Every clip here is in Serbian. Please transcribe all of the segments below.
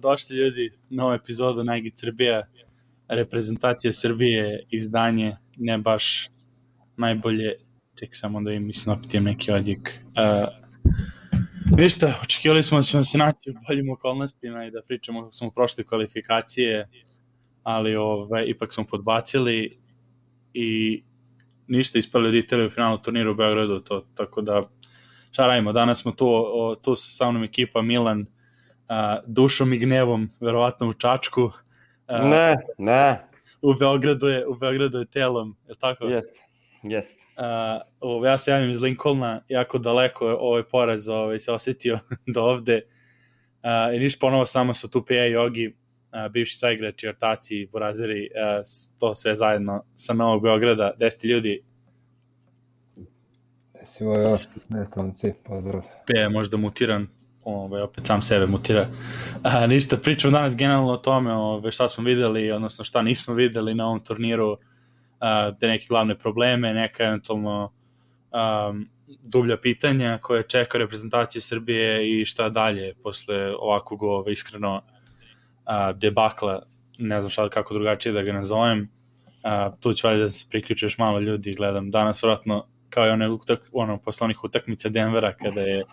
Dobro, došli ljudi, nova epizoda Najgit Srbija, reprezentacija Srbije, izdanje, ne baš najbolje, tek samo da im mislim opitijem neki odjek. Uh, ništa, očekivali smo da ćemo se naći u boljim okolnostima i da pričamo kako smo prošli kvalifikacije, ali ovaj, ipak smo podbacili i ništa ispali od Italije u finalu turniru u Beogradu, to, tako da šta radimo, danas smo tu, tu sa mnom ekipa Milan, dušom i gnevom, verovatno u Čačku. A, ne, ne. U Beogradu je, u Beogradu je telom, je tako? Jest, jest. Uh, ja se javim iz Lincolna, jako daleko ovaj poraz ovaj, se osetio do ovde. Uh, I niš ponovo samo su tu i Jogi, uh, bivši saigrači, ortaci, burazeri, uh, to sve zajedno sa Novog Beograda, 10 ljudi. Desi ovo još, nestavnici, pozdrav. Pija je možda mutiran, ovaj, opet sam sebe mutira. A, ništa, pričamo danas generalno o tome ovaj, šta smo videli, odnosno šta nismo videli na ovom turniru, a, te neke glavne probleme, neka eventualno um, dublja pitanja koje čeka reprezentacije Srbije i šta dalje posle ovakvog ovaj, iskreno a, debakla, ne znam šta kako drugačije da ga nazovem. A, tu ću valjda da se priključu još malo ljudi, gledam danas vratno kao i one, ono, posle onih utakmica Denvera kada je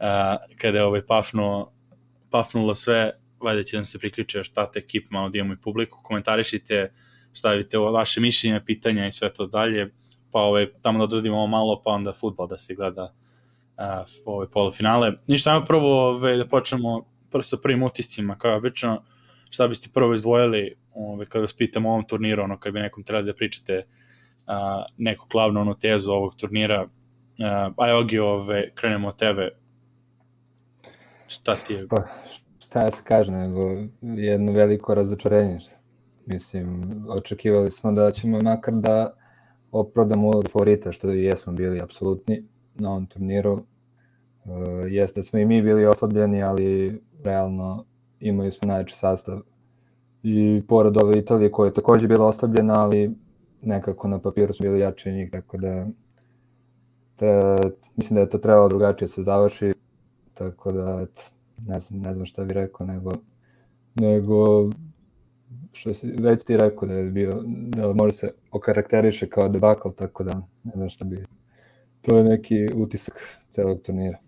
uh, kada je ovaj pafnuo, pafnulo sve, valjda će nam se priključiti još tata ekip, malo da imamo i publiku, komentarišite, stavite vaše mišljenja, pitanja i sve to dalje, pa ovaj, tamo da odradimo ovo malo, pa onda futbol da se gleda uh, ove polufinale. Ništa, ajmo prvo ovaj, da počnemo prvo sa prvim utiscima, kao obično, šta biste prvo izdvojili ovaj, kada vas pitam o ovom turniru, ono, kada bi nekom trebali da pričate uh, neku glavnu tezu ovog turnira, aj Ogi, ove, krenemo od tebe, Šta ti je? Pa, šta se kaže, nego jedno veliko razočarenje. Mislim, očekivali smo da ćemo makar da oprodamo od favorita, što i jesmo bili apsolutni na ovom turniru. Uh, jeste da smo i mi bili oslabljeni, ali realno imali smo najveći sastav. I pored ove Italije koja je takođe bila oslabljena, ali nekako na papiru smo bili jači od njih, tako da treba, mislim da je to trebalo drugačije se završi tako da eto, ne znam, ne znam šta bih rekao, nego, nego što si već ti rekao da je bio, da može se okarakteriše kao debakl, tako da ne znam šta bi, to je neki utisak celog turnira.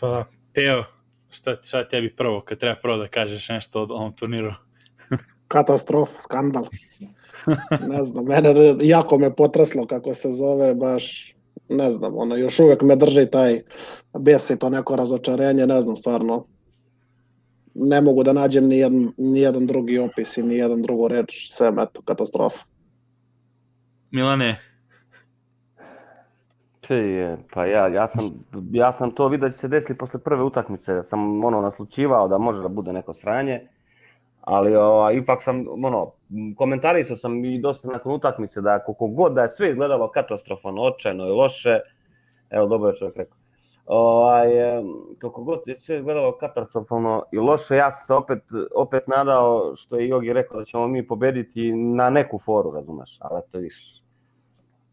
Pa da, Teo, šta, šta tebi prvo, kad treba prvo da kažeš nešto o ovom turniru? Katastrofa, skandal. ne znam, mene jako me potreslo kako se zove, baš ne znam, ono, još uvek me drži taj bes i to neko razočarenje, ne znam, stvarno, ne mogu da nađem ni jedan, ni jedan drugi opis i ni jedan drugu reč, sve eto, katastrofa. Milane? je, pa ja, ja, sam, ja sam to vidio da će se desiti posle prve utakmice, ja sam ono naslučivao da može da bude neko sranje, ali o, ipak sam, ono, komentarisao sam i dosta nakon utakmice da koliko god da je sve izgledalo katastrofalno, očajno i loše, evo dobro je čovjek rekao, ovaj, koliko god je sve izgledalo katastrofalno i loše, ja sam se opet, opet nadao, što je Jogi rekao, da ćemo mi pobediti na neku foru, razumeš, ali to viš,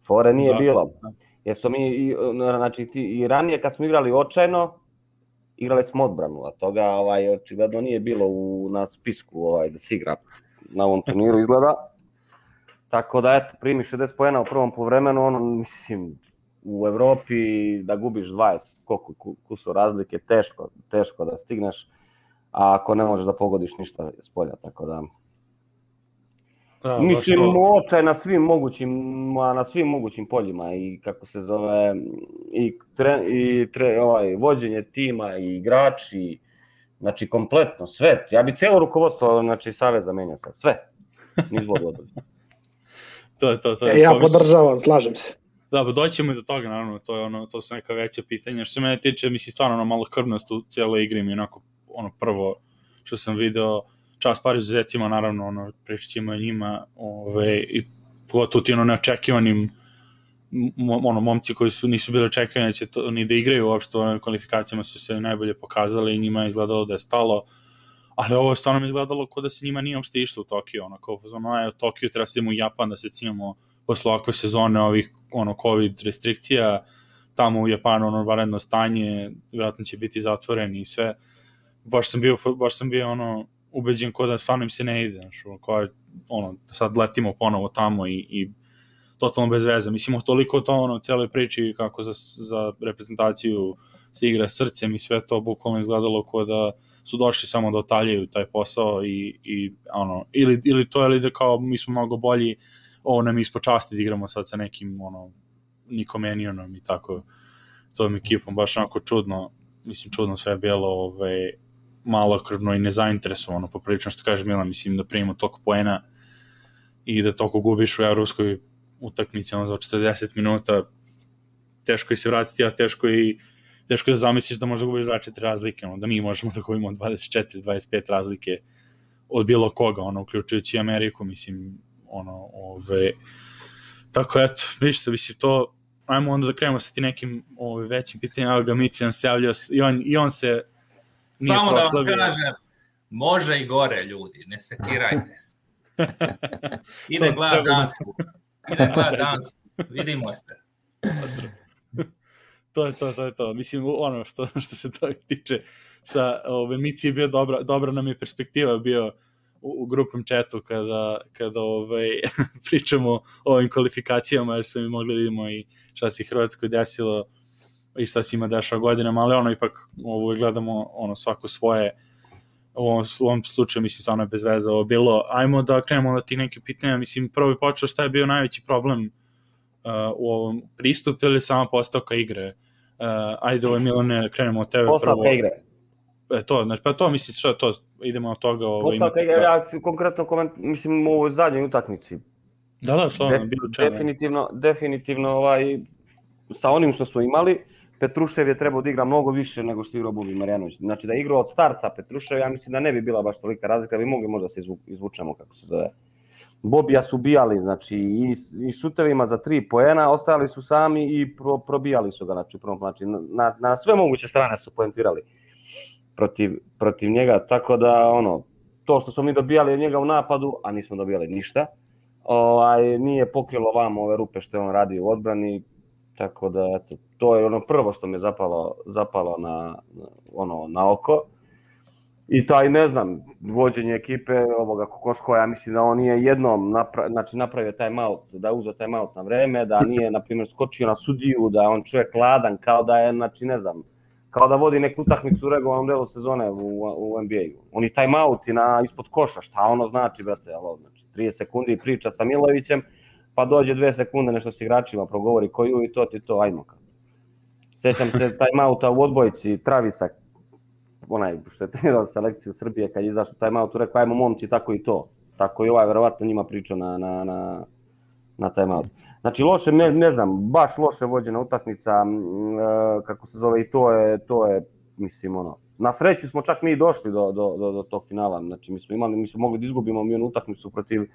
fore nije da. bilo. Jer smo mi, i, znači, ti, i ranije kad smo igrali očajno, igrali smo odbranu, a toga ovaj, očigledno nije bilo u, na spisku ovaj, da se igra na ovom turniru izgleda. Tako da, eto, primi 60 pojena u prvom povremenu, ono, mislim, u Evropi da gubiš 20, koliko kusu razlike, teško, teško da stigneš, a ako ne možeš da pogodiš ništa s polja, tako da... Da, Mislim, očaj na svim mogućim, na svim mogućim poljima i kako se zove i, tre, i tre, ovaj, vođenje tima i igrači, znači kompletno sve. Ja bi celo rukovodstvo znači saveza menjao sad, sve. Niz to je to, to je. E, ja podržavam, slažem se. Da, pa doćemo i do toga, naravno, to je ono, to su neka veća pitanja. Što se mene tiče, misli stvarno ono malo krvnost u cijeloj igri mi onako, ono prvo što sam video, čas par izuzecima, naravno, ono, pričat ćemo o njima, ove, i pogotovo ti ono neočekivanim ono, momci koji su, nisu bili očekivani da će to, ni da igraju uopšte u kvalifikacijama su se najbolje pokazali i njima je izgledalo da je stalo, ali ovo je stvarno mi izgledalo kao da se njima nije uopšte išlo u Tokio, ono, kao ono, je u Tokio treba se u Japan da se cimamo posle ovakve sezone ovih, ono, COVID restrikcija, tamo u Japanu ono vanredno stanje, vjerojatno će biti zatvoreni i sve, baš sam bio, baš sam bio ono, ubeđen ko da stvarno im se ne ide, znaš, je, ono, sad letimo ponovo tamo i, i totalno bez veze. Mislim, toliko to ono, celoj priči kako za, za reprezentaciju se igra srcem i sve to bukvalno izgledalo kao da su došli samo da otaljaju taj posao i, i ono, ili, ili to ili da kao mi smo mnogo bolji, ovo nam ispod časti da igramo sad sa nekim ono, Nikomenionom i tako tom ekipom, baš onako čudno, mislim čudno sve je bilo ovaj, malo krvno i nezainteresovano, poprilično što kaže Milan, mislim da primimo toliko poena i da toliko gubiš u evropskoj utakmici ono, za 40 minuta, teško je se vratiti, a teško je i teško je da zamisliš da možda gubiš 24 razlike, ono, da mi možemo da gubimo 24, 25 razlike od bilo koga, ono, uključujući Ameriku, mislim, ono, ove, tako eto, ništa, mislim, to, ajmo onda da krenemo sa ti nekim ove, većim pitanjima, evo ga Mici nam se javljao, i on, i on se nije Samo da vam kažem, može i gore ljudi, ne sekirajte se. Ide gleda Dansku. Ide gleda Dansku. Vidimo se. to je to, to je to. Mislim, ono što, što se to tiče sa ove, Mici je bio dobra, dobra nam je perspektiva bio u, u grupnom četu kada, kada ovaj, pričamo o ovim kvalifikacijama, jer smo mi mogli da vidimo i šta se Hrvatskoj desilo i šta se ima dešava godinama, ali ono ipak ovo gledamo ono svako svoje u ovom, u ovom slučaju mislim stvarno je bez veze ovo bilo. Ajmo da krenemo na ti neke pitanja, mislim prvo bi počeo šta je bio najveći problem uh, u ovom pristupu ili sama postavka igre. Uh, ajde ovo Milane, krenemo od tebe postavka prvo. igre. E, to, znači, pa to misliš šta to, idemo od toga. Ovo, Postavka igre, ja konkretno koment, mislim u ovoj zadnjoj utakmici. Da, da, slovno, bilo čemu. Definitivno, definitivno ovaj, sa onim što smo imali, Petrušev je trebao da igra mnogo više nego što igrao Bubi Marjanović. Znači da igra od starta Petrušev, ja mislim da ne bi bila baš tolika razlika, bi mogli možda se izvučemo kako se zove. Bobija su bijali, znači i, i šutevima za tri poena, ostali su sami i pro, probijali su ga, znači, prvom, znači na, na sve moguće strane su poentirali protiv, protiv njega, tako da ono, to što smo mi dobijali od njega u napadu, a nismo dobijali ništa, ovaj, nije pokrilo vam ove rupe što je on radi u odbrani, tako da eto, to je ono prvo što me zapalo, zapalo na, ono, na oko. I taj, ne znam, vođenje ekipe ovoga Kokoško, ja mislim da on nije jednom napra, znači napravio taj maut, da uzeo taj maut na vreme, da nije, na primjer, skočio na sudiju, da on čovjek ladan, kao da je, znači, ne znam, kao da vodi neku utakmicu u regularnom delu sezone u, u NBA-u. Oni taj i na, ispod koša, šta ono znači, brate, jel, znači, 30 sekundi priča sa Milovićem, pa dođe dve sekunde nešto s igračima, progovori koju i to ti to, ajmo kao. Sećam se taj mauta u odbojci, Travisa, onaj što je trenirao selekciju Srbije, kad je izašao taj maut, rekao, ajmo momci, tako i to. Tako i ovaj, verovatno njima pričao na, na, na, na taj maut. Znači, loše, ne, ne znam, baš loše vođena utakmica, e, kako se zove, i to je, to je, mislim, ono, na sreću smo čak mi došli do, do, do, do tog finala, znači mi smo imali, mi smo mogli da izgubimo mi utakmicu protiv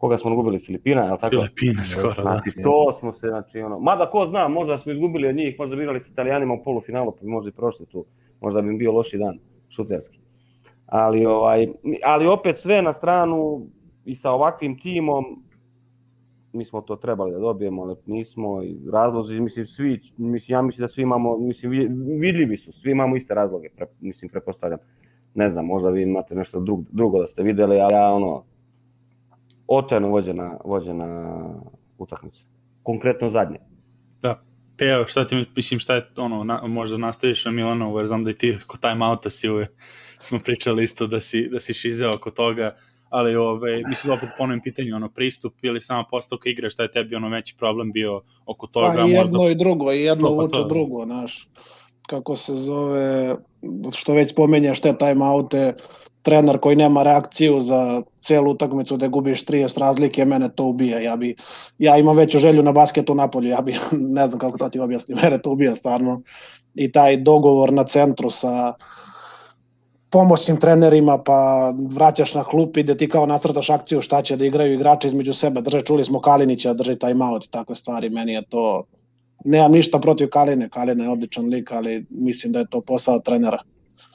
koga smo gubili Filipina, je li tako? Filipine skoro, da. Znači, to smo se, znači, ono, mada ko zna, možda smo izgubili od njih, možda bi igrali s Italijanima u polufinalu, pa bi možda i prošli tu, možda bi im bio loši dan, šuterski. Ali, ovaj, ali opet sve na stranu i sa ovakvim timom, mi smo to trebali da dobijemo, ali nismo i razlozi, mislim, svi, mislim, ja mislim da svi imamo, mislim, vidljivi su, svi imamo iste razloge, pre, mislim, prepostavljam. Ne znam, možda vi imate nešto drugo, drugo da ste videli, ali ja, ono, očajno vođena, vođena utakmica. Konkretno zadnje. Da. Teo, šta ti mislim šta je ono, na, možda nastaviš na Milanovu, jer znam da i ti ko time outa si uvek, smo pričali isto da si, da si šizeo oko toga, ali ove, mislim da opet ponovim pitanje, ono, pristup ili sama postavka igre, šta je tebi ono veći problem bio oko toga? Pa jedno možda... i drugo, i jedno vuče to... drugo, znaš, kako se zove, što već spomenjaš te time oute, trener koji nema reakciju za celu utakmicu da gubiš 30 razlike, mene to ubije. Ja bi ja imam veću želju na basketu na polju, ja bi ne znam kako to ti objasnim, mene to ubije stvarno. I taj dogovor na centru sa pomoćnim trenerima, pa vraćaš na klup i da ti kao nacrtaš akciju šta će da igraju igrači između sebe. Drže, čuli smo Kalinića, drži time out i takve stvari. Meni je to, nemam ništa protiv Kaline, Kaline je odličan lik, ali mislim da je to posao trenera.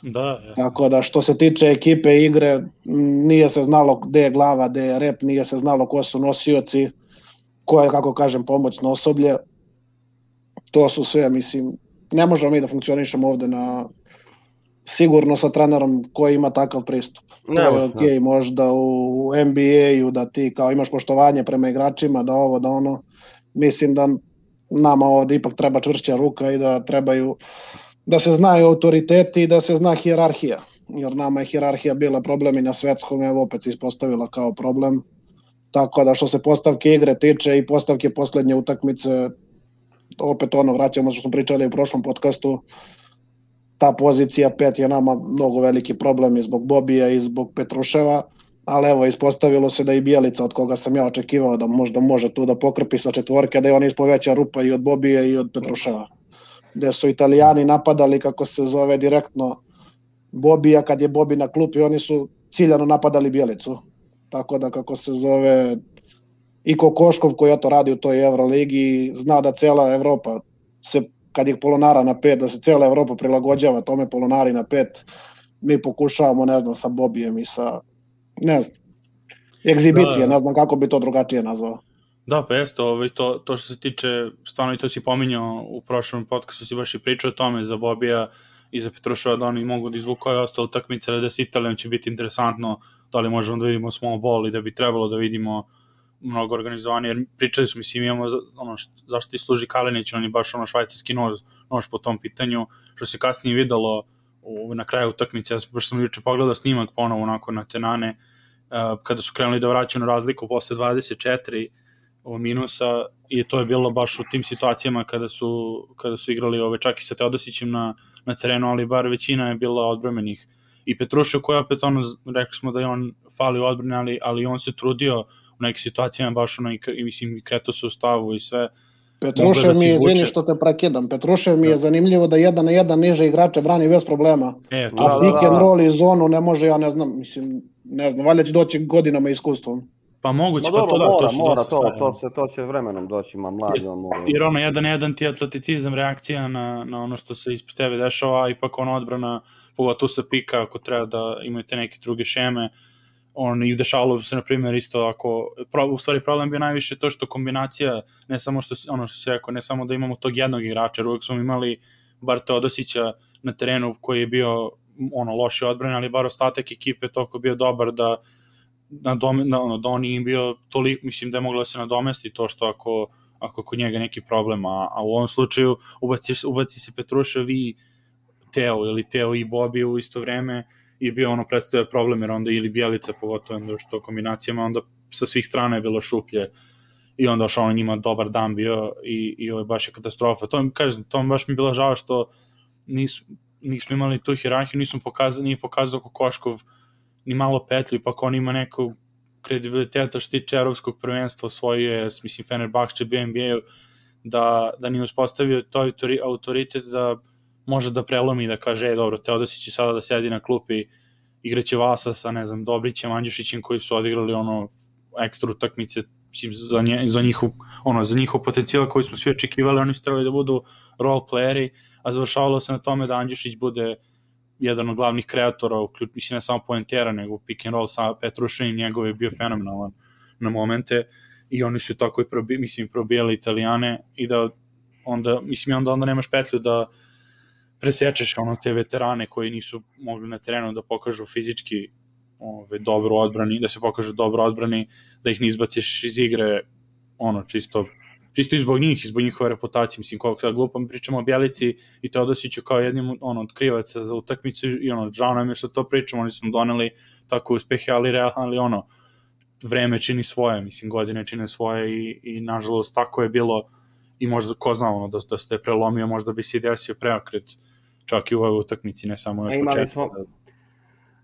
Da, jasno. Tako da što se tiče ekipe igre, nije se znalo gde je glava, gde je rep, nije se znalo ko su nosioci, ko je, kako kažem, pomoćno osoblje. To su sve, mislim, ne možemo mi da funkcionišemo ovde na sigurno sa trenerom koji ima takav pristup. Ne, to je ne. možda u NBA-u da ti kao imaš poštovanje prema igračima, da ovo, da ono. Mislim da nama ovde ipak treba čvršća ruka i da trebaju da se znaju autoriteti i da se zna hijerarhija. Jer nama je hijerarhija bila problem i na svetskom, evo opet se ispostavila kao problem. Tako da što se postavke igre tiče i postavke poslednje utakmice, opet ono, vraćamo što smo pričali u prošlom podcastu, ta pozicija pet je nama mnogo veliki problem i zbog Bobija i zbog Petruševa, ali evo, ispostavilo se da i Bijelica, od koga sam ja očekivao da možda može tu da pokrpi sa četvorke, da je on ispoveća rupa i od Bobija i od Petruševa. Gde su italijani napadali, kako se zove, direktno Bobija, kad je Bobi na klupi, oni su ciljano napadali Bijelicu. Tako da, kako se zove, i Kokoškov koji eto radi u toj Euroligi zna da cela Evropa se kad je Polonara na pet, da se cela Evropa prilagođava tome Polonari na pet, mi pokušavamo, ne znam, sa Bobijem i sa, ne znam, egzibicije, Da. ne znam kako bi to drugačije nazvao. Da, pa jeste, ovaj, to, to što se tiče, stvarno i to si pominjao u prošlom podcastu, si baš i pričao o tome za Bobija i za Petruševa da oni mogu da izvuku ove ostale utakmice, da s Italijom će biti interesantno da li možemo da vidimo small ball i da bi trebalo da vidimo mnogo organizovanije, jer pričali smo, mislim, imamo ono, št, zašto ti služi Kalinić, on je baš ono švajcarski nož, nož po tom pitanju, što se kasnije videlo u, na kraju utakmice, ja sam, baš sam juče pogledao snimak ponovo onako na tenane, uh, kada su krenuli da vraćaju na razliku posle 24 ovo minusa i to je bilo baš u tim situacijama kada su, kada su igrali ove čak i sa Teodosićem na, na terenu, ali bar većina je bila odbromenih. I Petrušev koji opet ono, rekli smo da je on fali u odbrane, ali, ali on se trudio u nekim situacijama baš ono i, i mislim i kretao se u stavu i sve. Petrušev da mi izvini što te prekidam, Petrušev mi je Da. zanimljivo da jedan na jedan niže igrače brani bez problema. E, to, Da, A da, pick and da. roll i zonu ne može, ja ne znam, mislim, ne znam, valjda će doći godinama iskustvom. Pa moguće, Ma pa to dobro, da, mora, to su mora, dosta to, stvari, to, se, to će vremenom doći, ma mladi on mora. jer ono jedan jedan ti atleticizam reakcija na, na ono što se ispred tebe dešava, a ipak ono odbrana, pogotovo sa pika, ako treba da imate neke druge šeme, on i dešavalo bi se na primjer isto ako pro, u stvari problem bi najviše to što kombinacija ne samo što ono što se rekao ne samo da imamo tog jednog igrača jer uvek smo imali bar Teodosića na terenu koji je bio ono loši odbran ali bar ostatak ekipe toliko bio dobar da na dom, na, ono, da on nije bio toliko, mislim da je moglo da se nadomesti to što ako, ako kod njega neki problem, a, a u ovom slučaju ubaci, ubaci se Petrušev i Teo ili Teo i Bobi u isto vreme i bio ono predstavlja problem jer onda ili Bjelica pogotovo onda što kombinacijama onda sa svih strana je bilo šuplje i onda što ono njima dobar dan bio i, i ovo je baš je katastrofa. To mi kažem, to mi baš mi bilo žao što nis, nismo imali tu hirarhiju, nismo pokazali, nije pokazao Kokoškov ni malo petlju, ipak on ima nekog kredibiliteta što tiče evropskog prvenstva osvojio mislim, Fenerbahče bio NBA-u, da, da nije uspostavio to autori- autoritet da može da prelomi i da kaže, e, dobro, Teodosić će sada da sedi na klupi, igraće Vasa sa, ne znam, Dobrićem, Andjušićem koji su odigrali ono ekstra utakmice mislim, za, nje, za, njihov, ono, za njihov potencijal koji smo svi očekivali, oni su trebali da budu role playeri, a završavalo se na tome da Andjušić bude jedan od glavnih kreatora, uključ, mislim ne samo poentera, nego pick and roll sa Petruševim, njegov je bio fenomenalan na momente i oni su tako i probi, mislim, probijali Italijane i da onda, mislim, onda, onda nemaš petlju da presečeš ono te veterane koji nisu mogli na terenu da pokažu fizički ove, dobro odbrani, da se pokažu dobro odbrani, da ih ne izbaciš iz igre ono čisto čisto i zbog njih, i zbog njihove reputacije, mislim, koliko sad glupo mi pričamo o Bjelici i Teodosiću kao jednim ono, od krivaca za utakmicu i ono, žao nam je što to pričamo, oni su doneli tako uspehe, ali, real, ali ono, vreme čini svoje, mislim, godine čine svoje i, i nažalost tako je bilo i možda, ko zna, ono, da, da ste prelomio, možda bi se desio preokret čak i u ovoj utakmici, ne samo na imali početku. smo,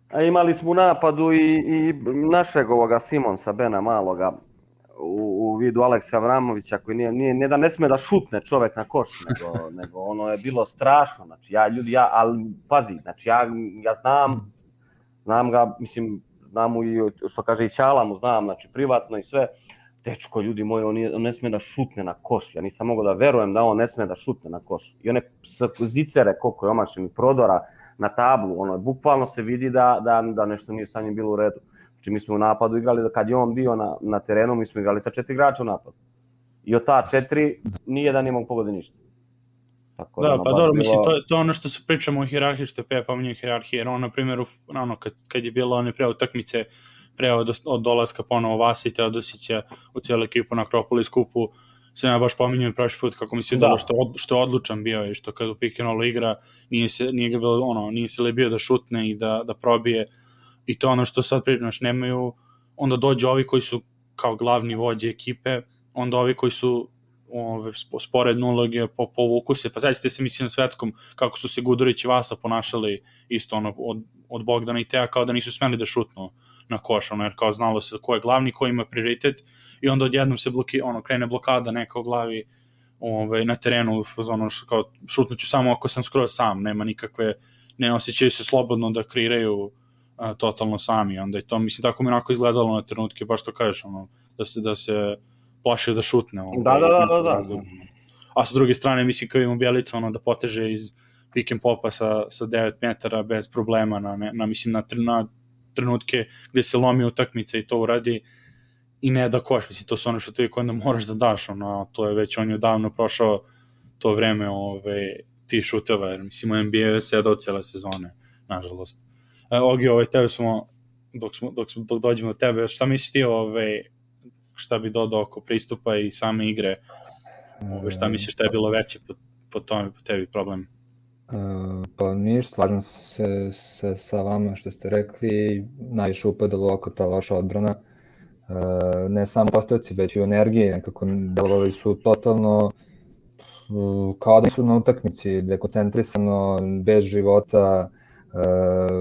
a imali smo u napadu i, i našeg ovoga Simonsa Bena Maloga u, u vidu Aleksa Avramovića koji nije, nije, ne da ne sme da šutne čovek na koš, nego, nego ono je bilo strašno, znači ja ljudi, ja, ali pazi, znači ja, ja znam, znam ga, mislim, znam mu i, što kaže i Ćala mu znam, znači privatno i sve, dečko, ljudi moji, on, je, on ne sme da šutne na koš, ja nisam mogao da verujem da on ne sme da šutne na koš. I one zicere, koliko je omašenih prodora na tablu, ono, bukvalno se vidi da, da, da nešto nije sa njim bilo u redu. Znači mi smo u napadu igrali, da kad je on bio na, na terenu, mi smo igrali sa četiri igrača u napadu. I od ta četiri, nijedan nije mogu pogodi ništa. Tako Da, ono, pa dobro, bilo- mislim, to, to je ono što se pričamo o hirarhiji, što je Peja pominjao hirarhije, jer on, na primjer, u- ono, kad, kad je bilo one pre utakmice, pre od, od dolaska ponovo Vasa i Teodosića u cijelu ekipu na Akropolis kupu, sam ja baš pominjao i prošli put kako mi se Da. da. što, od, što je odlučan bio i što kad u pick and rollu igra, nije, se, nije ga bilo, ono, nije se li bio da šutne i da, da probije i to ono što sad pričaš, nemaju, onda dođu ovi koji su kao glavni vođe ekipe, onda ovi koji su ove, spo- sporedne uloge po, povuku se, pa zaista se mislim na svetskom kako su se Gudurić i Vasa ponašali isto ono, od, od Bogdana i Teja kao da nisu smeli da šutnu na koš, ono, jer kao znalo se ko je glavni, ko ima prioritet. I onda odjednom se bloki, ono, krene blokada neka u glavi ove, na terenu što kao šutnuću samo ako sam skroz sam, nema nikakve, ne osjećaju se slobodno da kreiraju a, totalno sami, onda je to, mislim, tako mi onako izgledalo na trenutke, baš to kažeš, ono, da se, da se plaše da šutne. Ovaj, Da, da, da, da, da. razloga. A sa druge strane, mislim, kao ima Bjelica, ono, da poteže iz pick and popa sa, sa 9 metara bez problema, na, ne- na, mislim, na, na trenutke gde se lomi utakmica i to uradi i ne da koš, mislim, to su ono što ti onda moraš da daš, ono, to je već, on je odavno prošao to vreme ove, ti šuteva, jer mislim, u NBA je sedao cele sezone, nažalost. E, Ogi, ovaj, tebe smo, dok, smo, dok, smo, dok dođemo do tebe, šta misliš ti, ovaj, šta bi dodao oko pristupa i same igre, ovaj, šta misliš šta je bilo veće po, po tome, po tebi problem? E, Pa ništa, slažem se, se sa vama što ste rekli, najviše upadalo oko ta loša odbrana. E, Ne samo postavci, već i u energiji, nekako delovali su totalno e, kao da su na utakmici, dekoncentrisano, bez života, e,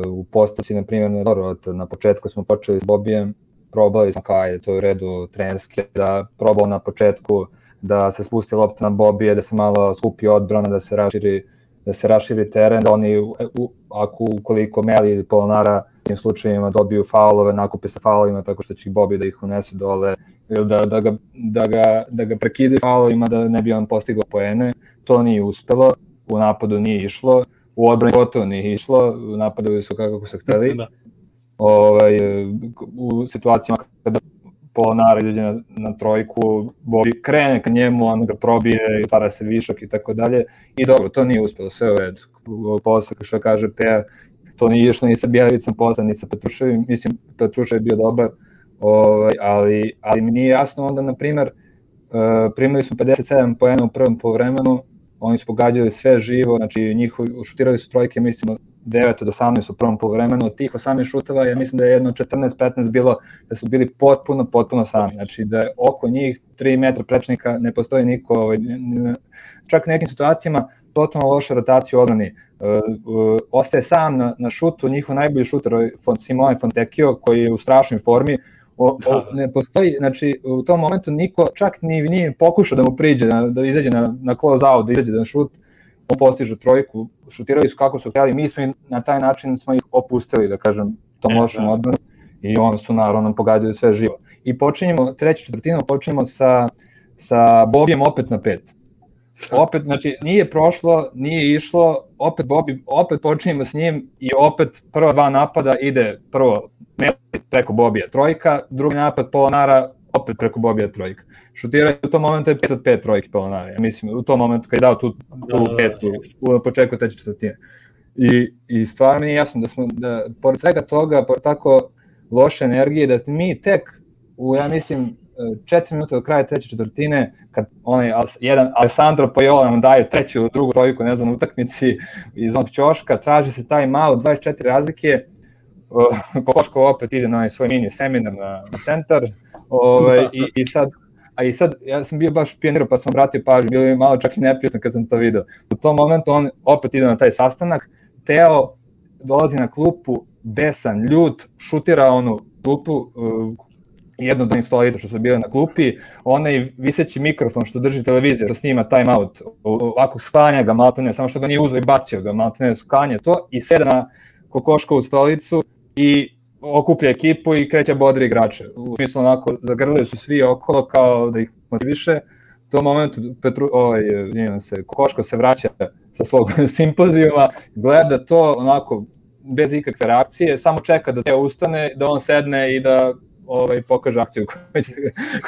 u postavci, na primjer, na dobro, na početku smo počeli s Bobijem, probali smo kao je to je u redu trenerske, da probao na početku da se spusti lopta na Bobije, da se malo skupi odbrana, da se raširi da se raširi teren, da oni, u, ako ukoliko Meli ili Polonara u tim slučajevima dobiju faulove, nakupe sa faulovima tako što će Bobi da ih unese dole, ili da, da, ga, da, ga, da ga prekide faulovima da ne bi on postigao poene. To nije uspelo, u napadu nije išlo, u odbrani gotovo nije išlo, napadali su kako su hteli Da. ovaj, u situacijama kada Polonara izađe na, na trojku, Bobi krene ka njemu, on ga probije, stvara se višak i tako dalje. I dobro, to nije uspelo, sve u redu. Posle, što kaže Peja, to nije išlo ni sa Bjelavicom posle, ni sa Petruševim, mislim, Petrušev je bio dobar, ovaj, ali, ali mi nije jasno onda, na primer, uh, primili smo 57 poena u prvom polovremenu, oni su pogađali sve živo, znači njihovi, šutirali su trojke, mislim, 9 od 18 u prvom polovremenu, od tih 18 šuteva, ja mislim da je jedno 14-15 bilo da su bili potpuno, potpuno sami, znači da je oko njih 3 metra prečnika ne postoji niko, ovaj, čak u nekim situacijama totalno loša rotacija u odbrani, uh, ostaje sam na, na šutu, njihov najbolji šuter ovaj Simone Fontekio koji je u strašnoj formi, o, o, Da. ne postoji, znači u tom momentu niko čak ni nije pokušao da mu priđe, da, da izađe na, na close out, da izađe na šut, on postiže trojku, šutirali su kako su htjeli, mi smo ih, na taj način smo ih opustili, da kažem, tom E, lošom da. odbranu i oni su naravno pogađali sve živo. I počinjemo, treću četvrtinu počinjemo sa, sa Bobijem opet na pet. Opet, znači, nije prošlo, nije išlo, opet Bobi, opet počinjemo s njim i opet prva dva napada ide prvo Meli preko Bobija trojka, drugi napad Polonara opet preko Bobija trojka. Šutiranje u tom momentu je 5 od 5 trojke Polonara, ja mislim, u tom momentu kad je dao tu, tu Da, da, da. petu u početku treće četvrtine. I, I stvarno mi je jasno da smo, da pored svega toga, pored tako loše energije, da mi tek u, ja mislim, četiri minuta do kraja treće četvrtine, kad onaj jedan Alessandro Pajola nam daje treću, drugu trojku, ne znam, na utakmici iz onog ćoška, traži se taj malo, 24 razlike, Kokoško opet ide na svoj mini seminar na, centar, ovaj, i, i sad a i sad, ja sam bio baš pionir, pa sam vratio pažnju, bilo mi malo čak i neprijatno kad sam to video. U tom momentu on opet ide na taj sastanak, Teo dolazi na klupu, besan, ljut, šutira onu klupu, uh, jedno od onih stolita što su bile na klupi, onaj viseći mikrofon što drži televizija, što snima time out, ovako sklanja ga maltene, samo što ga nije uzeo i bacio ga maltene, sklanja to i seda na kokoškovu stolicu i okuplja ekipu i kreće bodri igrače. U smislu onako, zagrlili su svi okolo kao da ih motiviše. U tom momentu Petru, ovaj, se, Kokoško se vraća sa svog simpozijuma, gleda to onako bez ikakve reakcije, samo čeka da te ustane, da on sedne i da ovaj, pokaže akciju koja će,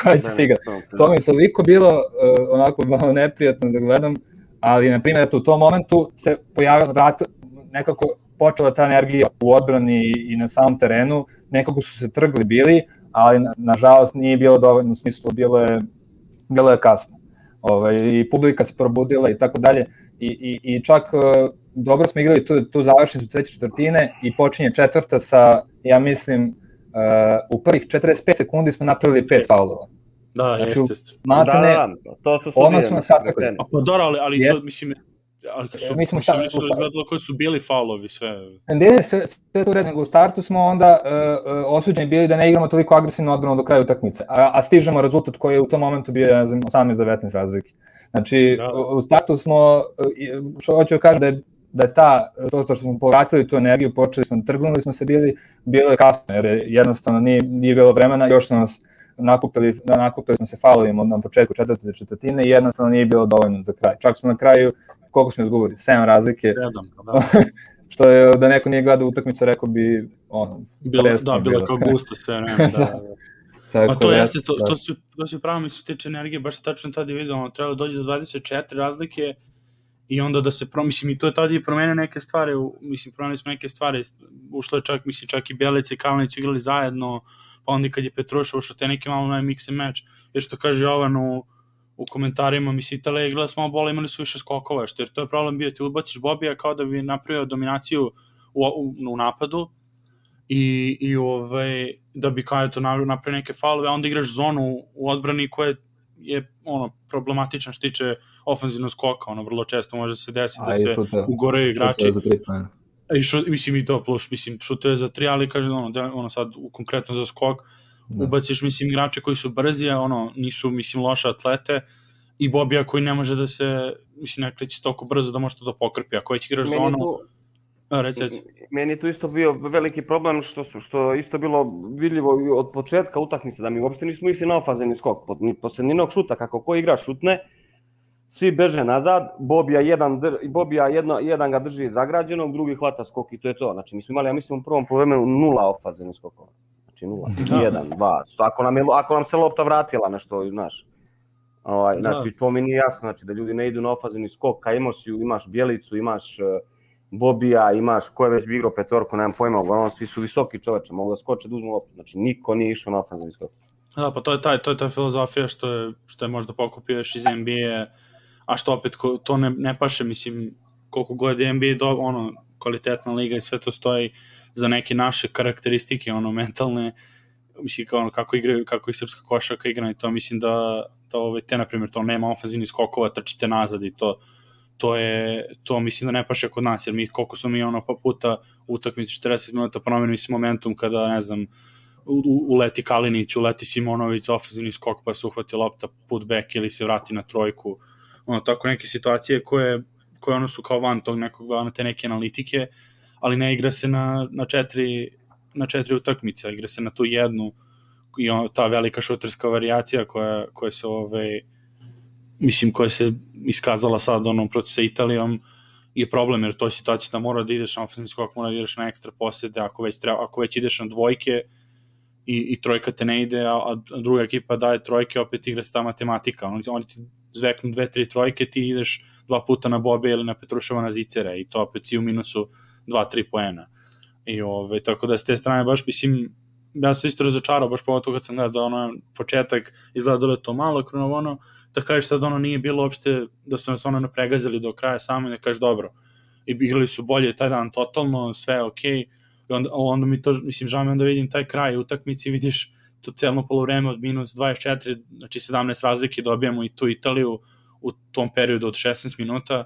koja će se igrati. To mi je toliko bilo uh, onako malo neprijatno da gledam, ali na primjer u tom momentu se pojavila vrat, nekako počela ta energija u odbrani i na samom terenu, nekako su se trgli bili, ali na, nažalost nije bilo dovoljno u smislu, bilo je, bilo je kasno. Ovaj, I publika se probudila i tako dalje. I, i, i čak uh, dobro smo igrali tu, tu završnicu treće četvrtine i počinje četvrta sa, ja mislim, uh, u prvih 45 sekundi smo napravili pet faulova. Da, znači, jeste, jeste. Matene, Da, da, da, to su odmah nas sasakli. A pa dobro, ali, ali Jest. to, mislim, ali su, Mi mi smo smo sad- nisu izgledalo koji su bili faulovi, sve. Ne, sve, sve to nego u startu smo onda uh, uh, osuđeni bili da ne igramo toliko agresivno odbranu do kraja utakmice, a, a stižemo rezultat koji je u tom momentu bio, ne znam, 18-19 razlike. Znači, Da. u, startu smo, i- što hoću da kažem da je da je ta, to što smo povratili tu energiju, počeli smo, trgnuli smo se bili, bilo je kasno, jer je jednostavno nije, nije bilo vremena, još su nas nakupili, da nakupili smo se faulovima na početku četvrte četvrtine i jednostavno nije bilo dovoljno za kraj. Čak smo na kraju, koliko smo izgubili? 7 razlike, Sedam, pa da. što je da neko nije gledao utakmicu rekao bi ono Bilo, da, bilo bilo. kao gusto sve vreme, da. da. tako A to da, jeste, to, da. to su, to su pravo mi se tiče energije, baš se tačno tada vidio, ono, treba da dođe do 24 razlike i onda da se, pro, mislim, i to je tada i promenio neke stvari, u- mislim, promenili smo neke stvari, ušlo je čak, mislim, čak i Belica i Kalinić igrali zajedno, pa onda kad je Petruša ušao te neke malo onaj mix and match, jer što kaže Jovan u, komentarima, mislim, Italija igrala s malo bola, imali su više skokova, što jer to je problem bio, ti ubaciš Bobija kao da bi napravio dominaciju u, u, u napadu, i, i ovaj, da bi kao eto na- napravio neke faulove, a onda igraš zonu u odbrani koja je ono problematična što tiče ofenzivnog skoka, ono vrlo često može se desiti da se ugoreju igrači. Za tri. I šo, mislim i to plus, mislim, šutuje za tri, ali kaže, ono, da, ono sad, u, konkretno za skok, Da. ubaciš, mislim, igrače koji su brzi, a ono, nisu, mislim, loše atlete, i Bobija koji ne može da se, mislim, ne kreće toliko brzo da može to da pokrpi, ako već igraš Meni zonu, tu, a, reci, reci. meni je tu isto bio veliki problem što su što isto bilo vidljivo od početka utakmice da mi uopšte nismo išli na ofanzivni skok. Ni posle nijednog šuta kako ko igra šutne, svi beže nazad, Bobija jedan Bobija jedno jedan ga drži zagrađenog, drugi hvata skok i to je to. Znači mi smo imali ja mislim u prvom poluvremenu nula ofanzivnih skokova. Znači nula, Da. jedan, dva. Ako nam je ako nam se lopta vratila nešto, znaš. Ovaj, Da. znači to mi nije jasno, znači da ljudi ne idu na ofanzivni skok, ka Imosiju, imaš Bjelicu, imaš uh, Bobija, imaš ko je već igrao petorku, nemam pojma, uglavnom svi su visoki čoveče, mogu da skoče da uzmu loptu, znači niko nije išao na ofanzivni skok. Da, pa to je taj, to je ta filozofija što je, što je možda pokupio još iz NBA, a što opet ko, to ne, ne paše, mislim, koliko god je NBA do, ono, kvalitetna liga i sve to stoji za neke naše karakteristike, ono, mentalne, mislim, kao ono, kako igraju, kako i srpska košaka igra i to, mislim da, da ove, te, na primjer, to nema ofenzivnih skokova, trčite nazad i to, to je, to mislim da ne paše kod nas, jer mi, koliko smo mi ono pa puta u utakmici 40 minuta promenili se momentum kada, ne znam, u- uleti Kalinić, uleti Simonović, ofenzivni skok pa se uhvati lopta putback ili se vrati na trojku. Ono, tako neke situacije koje, koje ono su kao van tog nekog, van te neke analitike, ali ne igra se na, na četiri na četiri utakmice, igra se na tu jednu i on, ta velika šuterska varijacija koja, koja se ovaj, mislim koja se iskazala sad ono protiv sa Italijom je problem jer to je situacija da mora da ideš na ofenzivni skok, mora da ideš na ekstra posjede, ako već, treba, ako već ideš na dvojke i, i trojka te ne ide, a, a druga ekipa daje trojke, opet igra se ta matematika. Oni, oni ti zveknu dve, tri trojke, ti ideš dva puta na Bobe ili na Petruševa na Zicere i to opet si u minusu dva, tri poena. I ove, tako da s te strane baš mislim, ja sam isto razočarao, baš pogotovo kad sam gledao ono, početak, izgleda da je to malo krono ono, da kažeš sad ono nije bilo uopšte, da su nas ono napregazili do kraja samo i da kažeš dobro. I igrali su bolje taj dan totalno, sve je okej. Okay. I onda, onda mi to, mislim, žao mi onda vidim taj kraj utakmice i vidiš to celno polovreme od minus 24, znači 17 razlike dobijamo i tu Italiju u tom periodu od 16 minuta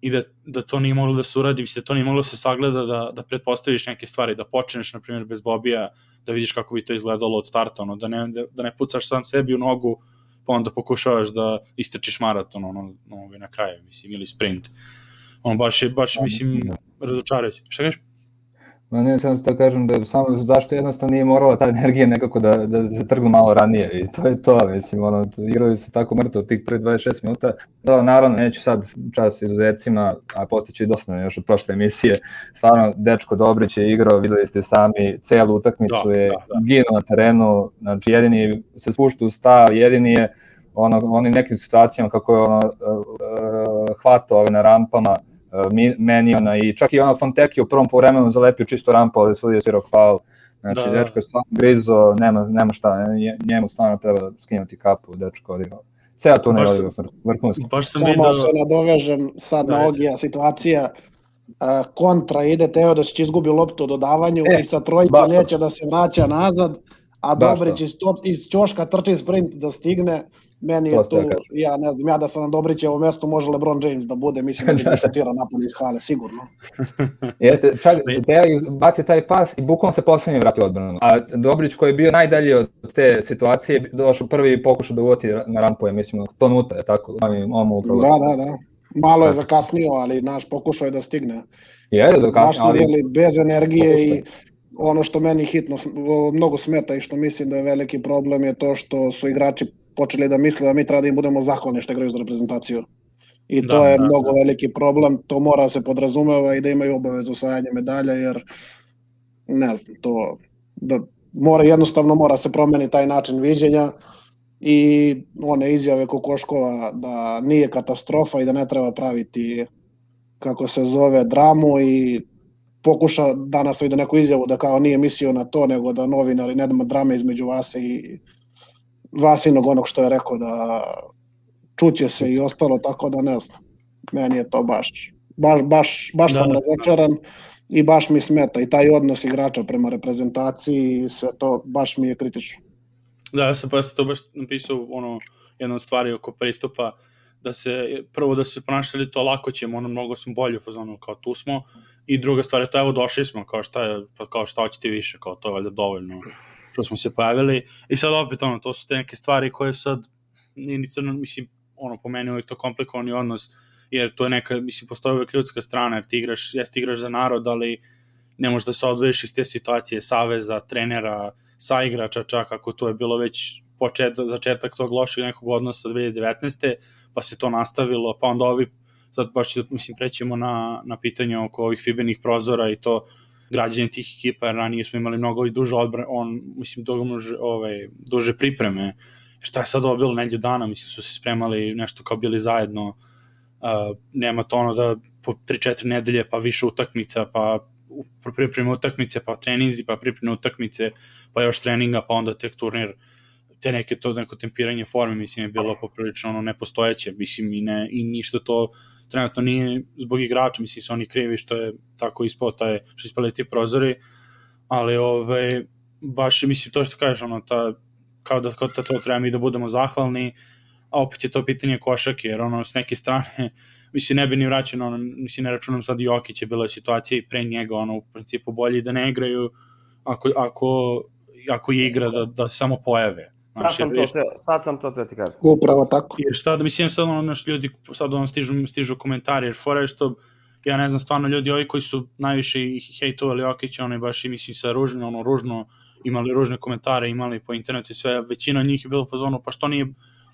i da, da to nije moglo da se uradi, mislim, da to nije moglo da se sagleda da, da pretpostaviš neke stvari, da počneš, na primjer, bez Bobija, da vidiš kako bi to izgledalo od starta, ono, da, ne, da, da ne pucaš sam sebi u nogu, pa onda pokušavaš da istrčiš maraton, ono, ono, na kraju, mislim, ili sprint. On baš je, baš, mislim, razočarajući. Šta kažeš? Ma ne, samo da kažem da samo zašto jednostavno nije morala ta energija nekako da, da se trgnu malo ranije i to je to, mislim, ono, igrali su tako mrtvo tih pre 26 minuta, da, naravno, neću sad čas izuzecima, a postiću i dosadno još od prošle emisije, stvarno, Dečko Dobrić je igrao, videli ste sami, celu utakmicu Da, je da, da. ginuo na terenu, znači jedini se spušta u stav, jedini je ono, onim nekim situacijama kako je ono, uh, hvatao ove na rampama, uh, meni ona i čak i ono Fonteki u prvom povremenu zalepio čisto rampu, ali sudija svirao faul. Znači, da, da. dečko je stvarno grizo, nema, nema šta, njemu stvarno treba skinuti kapu, dečko odigrao. Ceo tu ne odigrao vrhunski. Baš sam Samo vidio... se nadovežem sad da, na Ogija situacija, uh, kontra ide Teo da će izgubi loptu u dodavanju e, i sa trojka neće da se vraća nazad, a Dobrić iz, iz Ćoška trči sprint da stigne, Meni je tu, ja ne znam, ja da sam na Dobrićevom mestu može LeBron James da bude, mislim da će da šutira napad iz hale, sigurno. Jeste, čak Teja bacio taj pas i bukom se poslednji vratio odbranu. A Dobrić koji je bio najdalji od te situacije, došao prvi i pokušao da uvoti na rampu, je mislim, to nuta je tako, on mu upravo. Da, da, da. Malo je zakasnio, ali naš pokušao je da stigne. Je, da zakasnio, ali... Bez energije i ono što meni hitno mnogo smeta i što mislim da je veliki problem je to što su igrači počeli da misle da mi treba da im budemo zahvalni što igraju za reprezentaciju. I to da, je da, mnogo da. veliki problem, to mora da se podrazumeva i da imaju obavezu osvajanja medalja, jer ne znam, to da mora jednostavno mora se promeni taj način viđenja i one izjave Kokoškova da nije katastrofa i da ne treba praviti kako se zove dramu i pokuša danas vidi neku izjavu da kao nije mislio na to, nego da novinari ne dama drame između vas i Vasinog onog što je rekao da čuće se i ostalo, tako da ne znam. Meni je to baš, baš, baš, baš da. sam razočaran i baš mi smeta i taj odnos igrača prema reprezentaciji i sve to baš mi je kritično. Da, ja sam pa to baš napisao ono, jedna stvari oko pristupa da se, prvo da se ponašali to lako ćemo, ono mnogo smo bolji u fazonu kao tu smo i druga stvar je to evo došli smo, kao šta je, pa kao šta hoćete više, kao to je valjda dovoljno što smo se pojavili i sad opet ono, to su te neke stvari koje sad nije ni crno, mislim, ono, po meni uvijek to komplikovani odnos, jer to je neka, mislim, postoji uvijek ljudska strana, jer ti igraš, jeste igraš za narod, ali ne možeš da se odvojiš iz te situacije saveza, trenera, saigrača čak, ako to je bilo već početak, začetak tog lošeg nekog odnosa 2019. pa se to nastavilo, pa onda ovi, sad baš mislim, prećemo na, na pitanje oko ovih fibenih prozora i to građanje tih ekipa, jer ranije smo imali mnogo i duže odbran, on, mislim, duže, ovaj, duže pripreme. Šta je sad ovo bilo nedlju dana, mislim, su se spremali nešto kao bili zajedno, uh, nema to ono da po 3-4 nedelje, pa više utakmica, pa pripreme utakmice, pa treninzi, pa pripreme utakmice, pa još treninga, pa onda tek turnir, te neke to neko tempiranje forme, mislim, je bilo poprilično ono nepostojeće, mislim, i, ne, i ništa to trenutno nije zbog igrača, mislim su oni krivi što je tako ispao taj, što ispali ti prozori, ali ovaj, baš mislim to što kažeš, ono, ta, kao da, kao da to treba mi da budemo zahvalni, a opet je to pitanje košake, jer ono, s neke strane, mislim, ne bi ni vraćeno, ono, mislim, ne računam sad Jokić je bila situacija i pre njega, ono, u principu bolje da ne igraju ako, ako, ako je igra da, da samo pojave. Sad sam, to, sad sam to te ti kažem. Upravo tako. Jer šta da mislim sad ono naš ljudi sad ono stižu stižu komentari jer fora je što ja ne znam stvarno ljudi ovi koji su najviše hejtovali Okić, ono baš i mislim sa ružno ono ružno imali ružne komentare, imali po internetu i sve, većina njih je bilo u fazonu pa što nije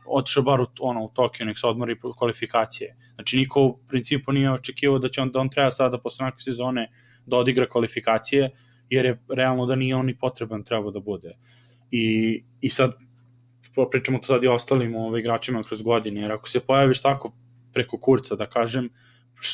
otišao bar u, ono, u Tokio, nek se odmori kvalifikacije. Znači, niko u principu nije očekivao da će on, da on treba sada posle nekakve sezone da odigra kvalifikacije, jer je realno da nije on i potreban trebao da bude. I, i sad pričamo to sad i ostalim ovaj, igračima kroz godine, jer ako se pojaviš tako preko kurca, da kažem,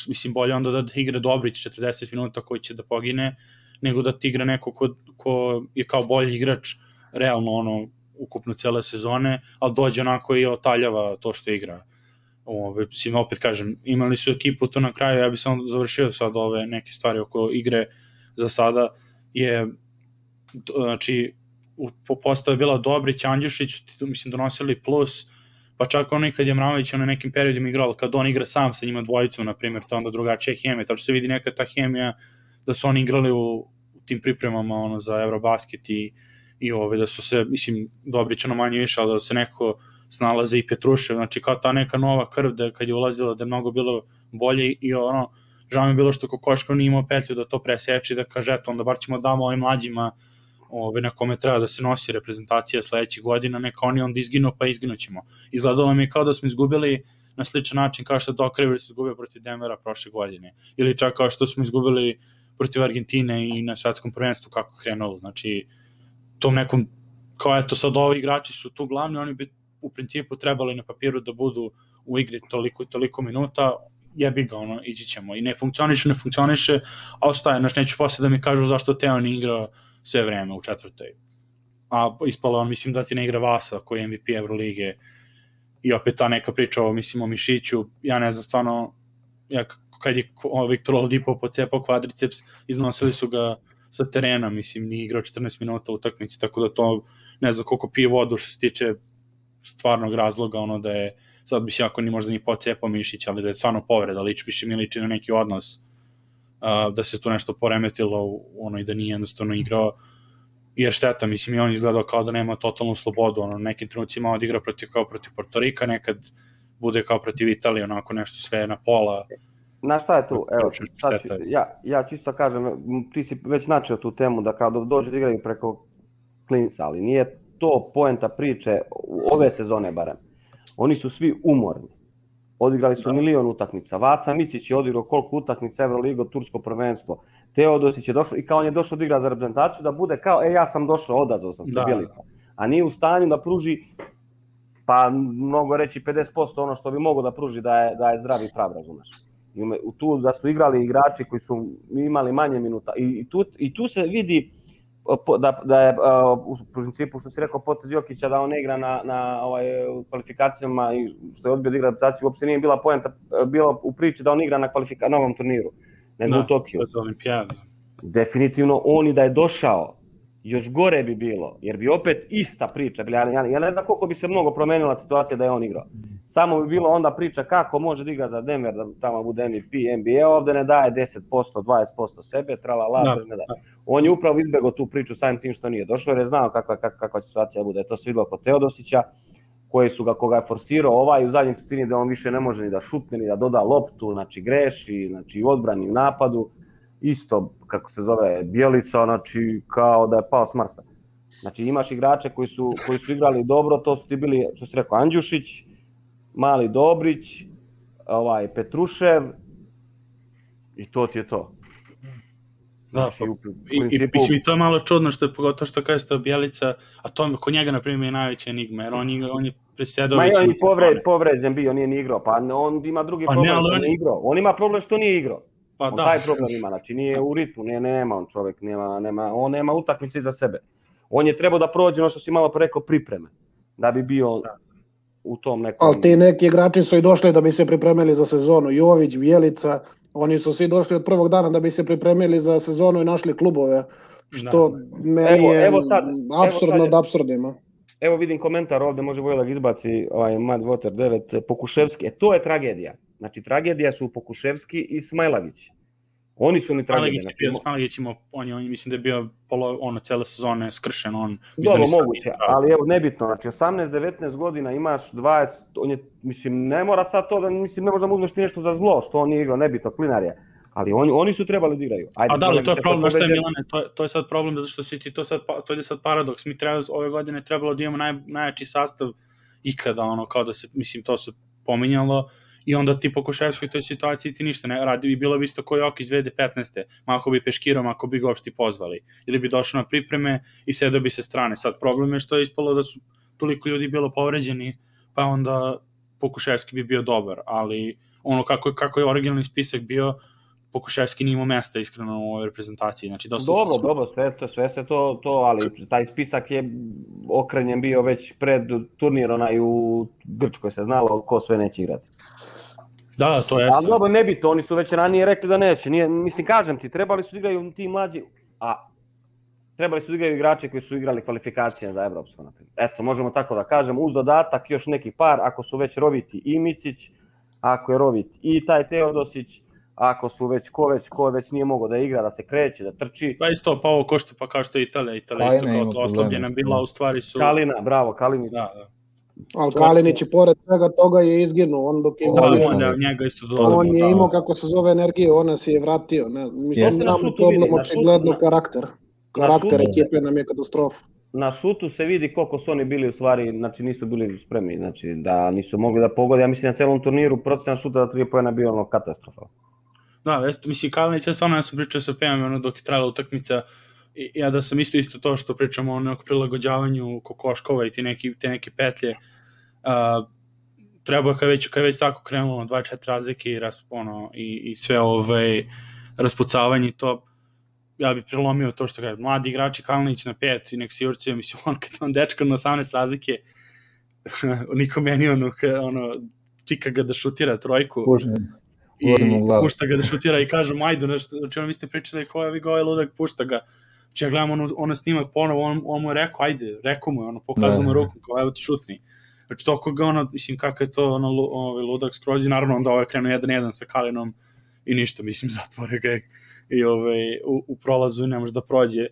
mislim, bolje onda da igra Dobrić 40 minuta koji će da pogine, nego da ti igra neko ko, ko je kao bolji igrač, realno ono, ukupno cele sezone, ali dođe onako i otaljava to što igra. Ove, mislim, opet kažem, imali su ekipu to na kraju, ja bih samo završio sad ove neke stvari oko igre za sada, je, znači, u postavi bila Dobrić, Andjušić, mislim, donosili plus, pa čak ono kad je Mramović na nekim periodima igrao, kad on igra sam sa njima dvojicom, na primjer, to onda drugačija hemija, što se vidi neka ta hemija da su oni igrali u, u tim pripremama ono, za Eurobasket i, i ove, da su se, mislim, Dobrić ono manje više, ali da se neko snalaze i Petrušev, znači kao ta neka nova krv da kad je ulazila da je mnogo bilo bolje i ono, žao mi je bilo što Kokoško nije imao petlju da to preseče i da kaže, eto, onda bar ćemo damo ovim mlađima ove, na kome treba da se nosi reprezentacija sledećih godina, neka oni onda izginu, pa izginućemo. Izgledalo mi je kao da smo izgubili na sličan način kao što Doc Rivers izgubio protiv Denvera prošle godine. Ili čak kao što smo izgubili protiv Argentine i na svetskom prvenstvu kako krenulo. Znači, tom nekom, kao eto sad ovi igrači su tu glavni, oni bi u principu trebali na papiru da budu u igri toliko i toliko minuta, jebi ga, ono, ići ćemo. I ne funkcioniše, ne funkcioniše, a ostaje, znaš, neću posle da mi kažu zašto Teo ne igra sve vreme u četvrtoj. A ispalo on, mislim da ti ne igra Vasa, koji je MVP Evrolige, i opet ta neka priča o, mislim, o Mišiću, ja ne znam, stvarno, ja, kad je Viktor Oladipo pocepao kvadriceps, iznosili su ga sa terena, mislim, nije igrao 14 minuta u utakmici, tako da to, ne znam koliko pije vodu što se tiče stvarnog razloga, ono da je, sad bi se jako ni možda ni pocepao Mišić, ali da je stvarno povreda, lič više mi liči na neki odnos, da se tu nešto poremetilo, ono, i da nije jednostavno igrao, jer šteta, mislim, i on izgledao kao da nema totalnu slobodu, ono, nekim trenucima odigra protiv, kao protiv Portorika, nekad bude kao protiv Italije, onako nešto sve na pola, Na šta je tu? Evo, sad ću, ja, ja čisto kažem, ti si već načeo tu temu da kao dođe da igraju preko klinca, ali nije to poenta priče ove sezone barem. Oni su svi umorni. Odigrali su da. milion utakmica. Vasa Mićić je odigrao koliko utakmica Euroliga, Tursko prvenstvo. Teodosić je došao i kao on je došao da igra za reprezentaciju da bude kao, e ja sam došao, odazvao sam se da. Bjelica. A nije u stanju da pruži pa mnogo reći 50% ono što bi mogo da pruži da je, da je zdravi prav, razumeš u tu da su igrali igrači koji su imali manje minuta i, i, tu, i tu se vidi da, da je u principu što si rekao potez Jokića da on ne igra na, na ovaj, kvalifikacijama i što je odbio da igra adaptaciju, uopšte nije bila poenta bila u priči da on igra na kvalifika, novom turniru, nego da, u Tokiju. Definitivno on i da je došao još gore bi bilo, jer bi opet ista priča, ja, ja, ja ne znam koliko bi se mnogo promenila situacija da je on igrao. Samo bi bilo onda priča kako može da igra za Denver, da tamo bude MVP, NBA, ovde ne daje 10%, 20% sebe, trala la, da, ne da. On je upravo izbegao tu priču samim tim što nije došao, jer je znao kakva, kakva, kakva situacija bude. To se videlo kod Teodosića, koji su ga, koga je forsirao, ovaj u zadnjem četini da on više ne može ni da šutne, ni da doda loptu, znači greši, znači u odbrani, u napadu isto, kako se zove, Bjelica, znači kao da je pao s Marsa. Znači imaš igrače koji su, koji su igrali dobro, to su ti bili, što se rekao, Andjušić, Mali Dobrić, ovaj, Petrušev, i to ti je to. Da, znači, pa, u, principu... i, i, i to je malo čudno što je pogotovo što kaže to Bjelica, a to kod njega na primjer je najveća enigma, jer on, je, on je presedao... Ma on je povre, povređen bio, nije ni igrao, pa on ima drugi pa problem ne, što on... nije igrao. On ima problem što nije igrao. Pa on da. taj problem ima, znači nije u ritmu, nije, nema on čovjek, nema, nema, on nema utakmice za sebe. On je trebao da prođe ono što si malo preko pripreme, da bi bio da. u tom nekom... Ali ti neki igrači su i došli da bi se pripremili za sezonu, Jović, Bjelica, oni su svi došli od prvog dana da bi se pripremili za sezonu i našli klubove, što da. meni evo, je evo sad, absurdno evo sad, od absurdima. Evo vidim komentar ovde, može Vojla da izbaci ovaj Mad Water 9, Pokuševski. E, to je tragedija. Znači, tragedija su Pokuševski i Smajlavić. Oni su oni tragedija. Smajlagić je bio, Smajlagić imao, on je, on, mislim da je bio polo, ono, cele sezone skršen, on... Dobro, da moguće, ali evo, nebitno, znači, 18-19 godina imaš 20, on je, mislim, ne mora sad to da, mislim, ne možda mu uzmeš ti nešto za zlo, što on nije igrao, nebitno, klinar je. Ali oni, oni su trebali da igraju. Ajde, A da, ali to je problem, što je Milane, to, to je sad problem, zato što si ti to sad, to je sad paradoks, mi treba, ove godine trebalo da imamo naj, najjači sastav ikada, ono, kao da se, mislim, to se pominjalo, i onda ti po Koševskoj toj situaciji ti ništa ne radi i bilo bi isto koji ok izvede 15. Mako bi peškirom ako bi ga uopšte pozvali. Ili bi došao na pripreme i sedao bi se strane. Sad problem je što je ispalo da su toliko ljudi bilo povređeni, pa onda Pokuševski bi bio dobar, ali ono kako, kako je originalni spisak bio, Pokuševski nije imao mesta iskreno u ovoj reprezentaciji. Znači, su dobro, su... dobro, sve, to, sve se to, to, ali taj spisak je okrenjen bio već pred turnir onaj u Grčkoj se znalo ko sve neće igrati. Da, to je. Ali dobro, ne bi to, oni su već ranije rekli da neće. Nije, mislim, kažem ti, trebali su da igraju ti mlađi, a trebali su da igraju igrače koji su igrali kvalifikacije za Evropsko, na primjer. Eto, možemo tako da kažemo, uz dodatak još neki par, ako su već Roviti i Micić, ako je Rovit i taj Teodosić, ako su već ko već, ko već nije mogao da igra, da se kreće, da trči. Pa isto, pa ovo ko što, pa kao što je Italija, Italija isto kao to oslabljena bila, u stvari su... Kalina, bravo, Kalinić. Da, da. Ali Kalinić i pored svega toga je izginuo, on dok je imao... Da, on, da, njega isto dobro. On je imao, kako se zove, energiju, ona se je vratio. Ne, mislim, Jeste imamo problem vidi, očigledno karakter. Karakter ekipe nam je katastrofa. Na šutu se vidi koliko su oni bili u stvari, znači nisu bili spremni, znači da nisu mogli da pogode. Ja mislim na celom turniru procenat šuta da tri pojena bio ono katastrofa. Da, veste, mislim, Kalinić je stvarno, ja sam pričao sa PM, ono, dok je trajala utakmica, i, ja da sam isto isto to što pričamo o nekog prilagođavanju kokoškova i ti neki, te neke petlje, uh, treba kad već, kad već tako krenulo na 24 razlike i, ras, ono, i, i sve ovaj, raspucavanje to, ja bih prelomio to što kaže, mladi igrači Kalinić na pet i nek si Jurcija, mislim, on kad on dečka na 18 razlike, niko meni ono, ono, čika ga da šutira trojku. Pušta, i pušta ga da šutira i kaže majdu nešto, znači ono vi ste pričali ko je vi ludak, pušta ga. Znači ja gledam ono, ono snimak ponovo, on, on mu je rekao, ajde, rekao mu je, ono, pokazao mu ruku, kao evo ti šutni. Znači toliko ga ono, mislim kako je to ono, ovaj, ludak skroz i naravno onda ovaj krenuo jedan jedan sa Kalinom i ništa, mislim, zatvore ga i ovaj, u, u prolazu i ne može da prođe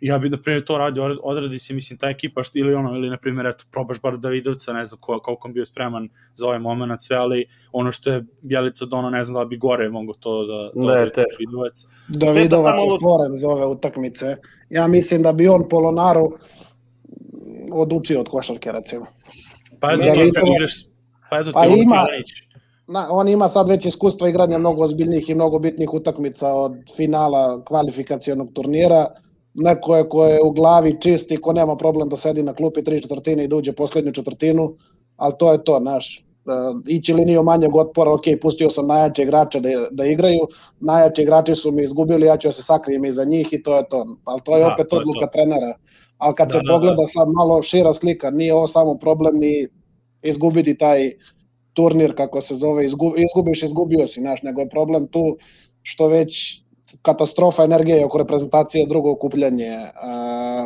ja bih, na primjer, to radio, odradi se, mislim, ta ekipa, što, ili ono, ili, na primjer, eto, probaš bar Davidovca, ne znam ko, koliko on bio spreman za ovaj moment, sve, ali ono što je Bjelica dono, ne znam da bi gore mogo to da, da ne, Davidovac. Davidovac je stvoren za ove utakmice. Ja mislim da bi on Polonaru odučio od košarke, recimo. Pa eto, to kad igraš, pa eto, pa ti ima, na, on ima sad već iskustvo igranja mnogo ozbiljnih i mnogo bitnih utakmica od finala kvalifikacijonog turnira neko je ko je u glavi čist i ko nema problem da sedi na klupi tri četvrtine i da uđe poslednju četvrtinu, ali to je to, naš. Uh, ići liniju manjeg otpora, ok, pustio sam najjače igrače da, da igraju, najjači igrači su mi izgubili, ja ću da se sakrijem iza njih i to je to. Ali to je da, opet to odluka to. trenera. Ali kad da, se da, pogleda da. sad malo šira slika, nije ovo samo problem ni izgubiti taj turnir, kako se zove, izgubiš, izgubio si, znaš, nego je problem tu što već katastrofa energije oko reprezentacije drugo okupljanje.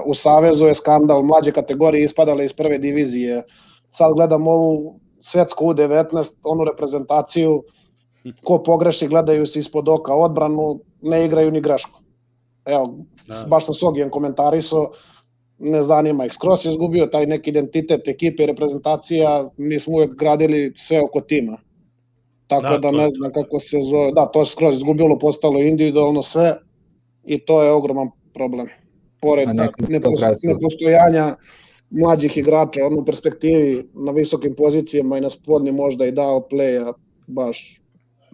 U Savezu je skandal, mlađe kategorije ispadale iz prve divizije. Sad gledam ovu svetsku U19, onu reprezentaciju, ko pogreši gledaju se ispod oka odbranu, ne igraju ni grešku. Evo, da. baš sam Sogijan komentarisao, ne zanima ih. Skroz je izgubio taj neki identitet ekipe i reprezentacija, mi smo uvek gradili sve oko tima. Tako da, da ne znam kako se zove. Da, to je skroz izgubilo, postalo individualno sve i to je ogroman problem. Pored nepostojanja mlađih igrača, ono u perspektivi na visokim pozicijama i na spodni možda i dao playa, baš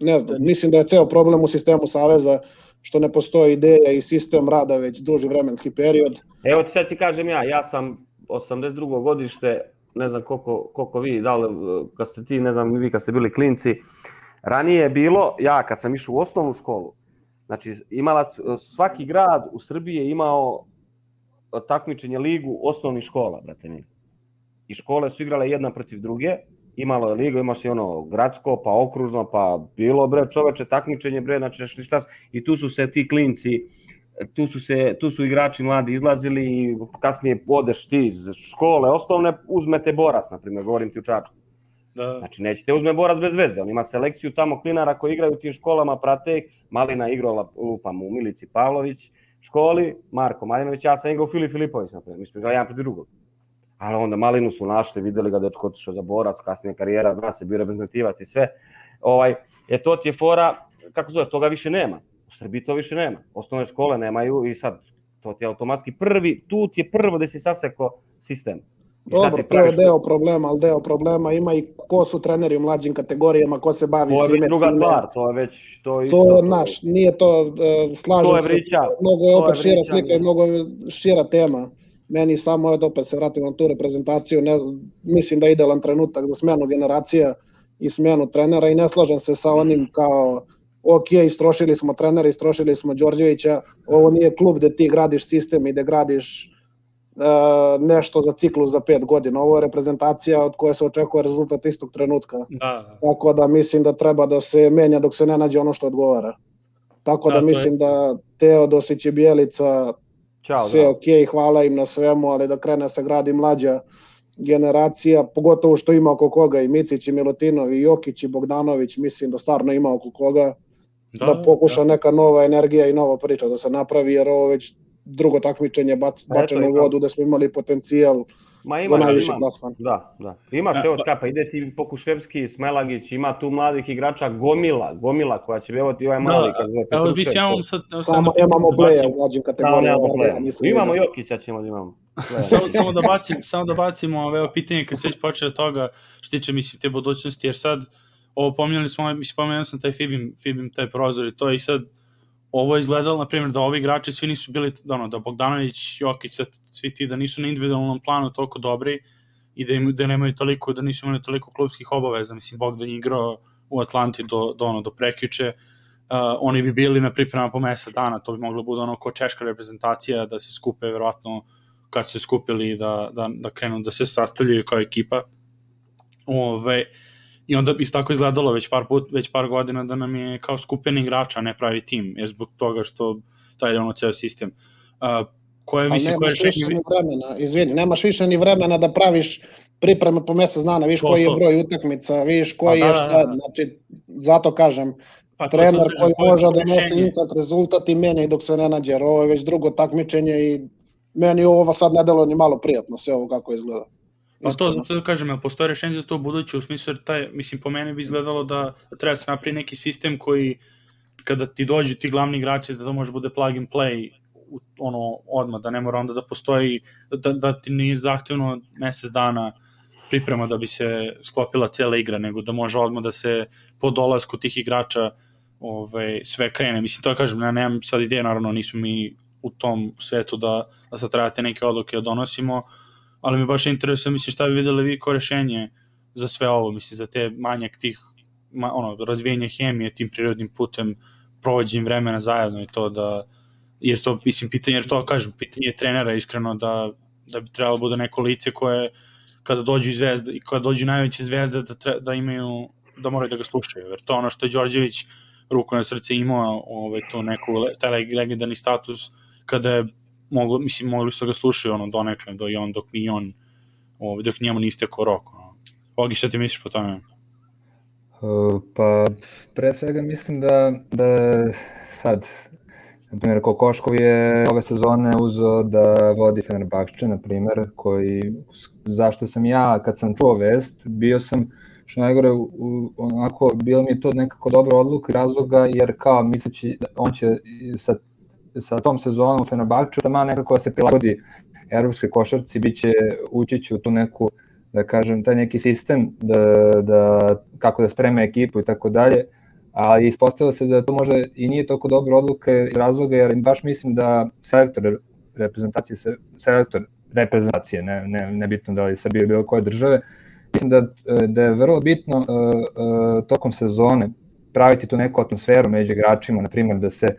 ne znam, mislim da je ceo problem u sistemu Saveza što ne postoji ideja i sistem rada već duži vremenski period. Evo ti sad ti kažem ja, ja sam 82. godište, ne znam koliko, koliko vi, da li, kad ste ti, ne znam, vi kad ste bili klinci, Ranije je bilo, ja kad sam išao u osnovnu školu, znači imala, svaki grad u Srbiji je imao takmičenje ligu osnovnih škola, brate mi. I škole su igrale jedna protiv druge, imalo je ligu, imaš i ono gradsko, pa okružno, pa bilo bre čoveče takmičenje bre, znači šta, i tu su se ti klinci, tu su se tu su igrači mladi izlazili i kasnije odeš ti iz škole osnovne, uzmete borac, na primjer, govorim ti u Čačku Da. Znači, nećete uzme borac bez veze. On ima selekciju tamo klinara koji igraju u tim školama, prate Malina igrala, lupam, u Milici Pavlović školi, Marko Maljanović, ja sam igrao Filip Filipović, naprijed. Mi smo igrali jedan protiv drugog. Ali onda Malinu su našli, videli ga dečko otišao za borac, kasnije karijera, zna se, bio reprezentativac i sve. Ovaj, e, to ti je fora, kako zove, toga više nema. U Srbiji to više nema. Osnovne škole nemaju i sad to ti je automatski prvi, tu ti je prvo da si saseko sistem. Dobro, to je deo problema, ali deo problema ima i ko su treneri u mlađim kategorijama, ko se bavi svime. To je druga stvar, to je već to isto. To, naš, nije to, uh, slažem to je vrića, se, mnogo je opet je šira slika i mnogo je šira tema. Meni samo je da opet se vratim na tu reprezentaciju, ne, mislim da je idealan trenutak za smenu generacija i smenu trenera i ne slažem se sa onim kao ok, istrošili smo trenera, istrošili smo Đorđevića, ovo nije klub gde ti gradiš sistem i gde gradiš nešto za ciklus za pet godina. Ovo je reprezentacija od koje se očekuje rezultat istog trenutka. Da. Tako da mislim da treba da se menja dok se ne nađe ono što odgovara. Tako da, da mislim je... da Teodosić i Bijelica Ćao, sve da. ok, hvala im na svemu, ali da krene se gradi mlađa generacija, pogotovo što ima oko koga i Micić i Milutinov i Jokić i Bogdanović, mislim da stvarno ima oko koga da, da pokuša da. neka nova energija i nova priča da se napravi, jer ovo već drugo takmičenje bac, bačeno u vodu da smo imali potencijal Ma ima, za najviše plasman. Da, da. Imaš evo skapa, ide ti Pokuševski, Smelagić, ima tu mladih igrača gomila, gomila koja će evo ti ovaj mali da, kad Evo vi ja sad evo samo nemamo pleja u mlađim kategorijama. Da, imamo Jokića ćemo da imamo. samo, samo da bacim, samo da bacimo ove pitanje kad se već počeo toga što tiče mislim te budućnosti jer sad ovo pominjali smo, mislim pomenuo sam taj Fibim, Fibim taj prozor i to i sad ovo je izgledalo, na primjer, da ovi igrači svi nisu bili, ono, da Bogdanović, Jokić, svi ti, da nisu na individualnom planu toliko dobri, i da, im, da nemaju toliko, da nisu imali toliko klubskih obaveza, mislim, Bogdan je igrao u Atlanti do, do, ono, do prekjuče, uh, oni bi bili na priprema po mesec dana, to bi moglo bude ono ko češka reprezentacija, da se skupe verovatno kad su se skupili da, da, da krenu da se sastavljaju kao ekipa. Ove, I onda bi tako izgledalo već par, put, već par godina da nam je kao skupen igrača, ne pravi tim, jer zbog toga što taj je ono ceo sistem. Uh, koje Pa misli, koje više ni vremena, izvini, nemaš više ni vremena da praviš pripreme po mesec dana, viš To, koji je to. broj utakmica, viš koji Pa je da, šta, da, da. znači, zato kažem, Pa to- to trener kažem, koji je može to da nosi instant rezultat i menja i dok se ne nađe, jer ovo je već drugo takmičenje i meni ovo sad ne delo ni malo prijatno, sve ovo kako izgleda. Pa to, zato da kažem, postoje rešenje za to u buduće, u smislu, jer taj, mislim, po mene bi izgledalo da, treba se napravi neki sistem koji, kada ti dođu ti glavni igrači, da to može bude plug and play, ono, odmah, da ne mora onda da postoji, da, da ti nije zahtevno mesec dana priprema da bi se sklopila cela igra, nego da može odmah da se po dolasku tih igrača ovaj, sve krene. Mislim, to kažem, ja nemam sad ideje, naravno, nismo mi u tom svetu da, da sad trebate neke odluke da donosimo, ali me baš interesuje, mislim, šta bi videli vi kao rešenje za sve ovo, mislim, za te manjak tih, ono, razvijenje hemije tim prirodnim putem, provođenjem vremena zajedno i to da, jer to, mislim, pitanje, jer to, kažem, pitanje je trenera, iskreno, da, da bi trebalo bude neko lice koje, kada dođu iz zvezde, i kada dođu najveće zvezde, da, tre, da imaju, da moraju da ga slušaju, jer to ono što je Đorđević ruku na srce imao, ovaj, to neku, taj leg- legendarni status, kada je moglo, mislim, mogli su da ga slušaju ono donekle, do i on, dok ni on, ovaj, dok njemu niste ko rok. Ono. Ogi, šta ti misliš po tome? Uh, Pa, pre svega mislim da, da sad, na primjer, Kokoškov je ove sezone uzeo da vodi Fenerbahče, na primjer, koji, zašto sam ja, kad sam čuo vest, bio sam, što najgore, onako, bilo mi je to nekako dobra odluka razloga, jer kao misleći da on će sa, sa tom sezonom u Fenerbahču, tamo nekako da se prilagodi evropskoj košarci, bit će, ući će u tu neku da kažem, taj neki sistem da, da kako da spreme ekipu i tako dalje, a ispostavilo se da to možda i nije toliko dobra odluka i razloga, jer baš mislim da selektor reprezentacije, se- selektor reprezentacije, ne, ne, bitno da li Srbije bilo koje države, mislim da, da je vrlo bitno uh, uh, tokom sezone praviti tu neku atmosferu među igračima, na primjer da se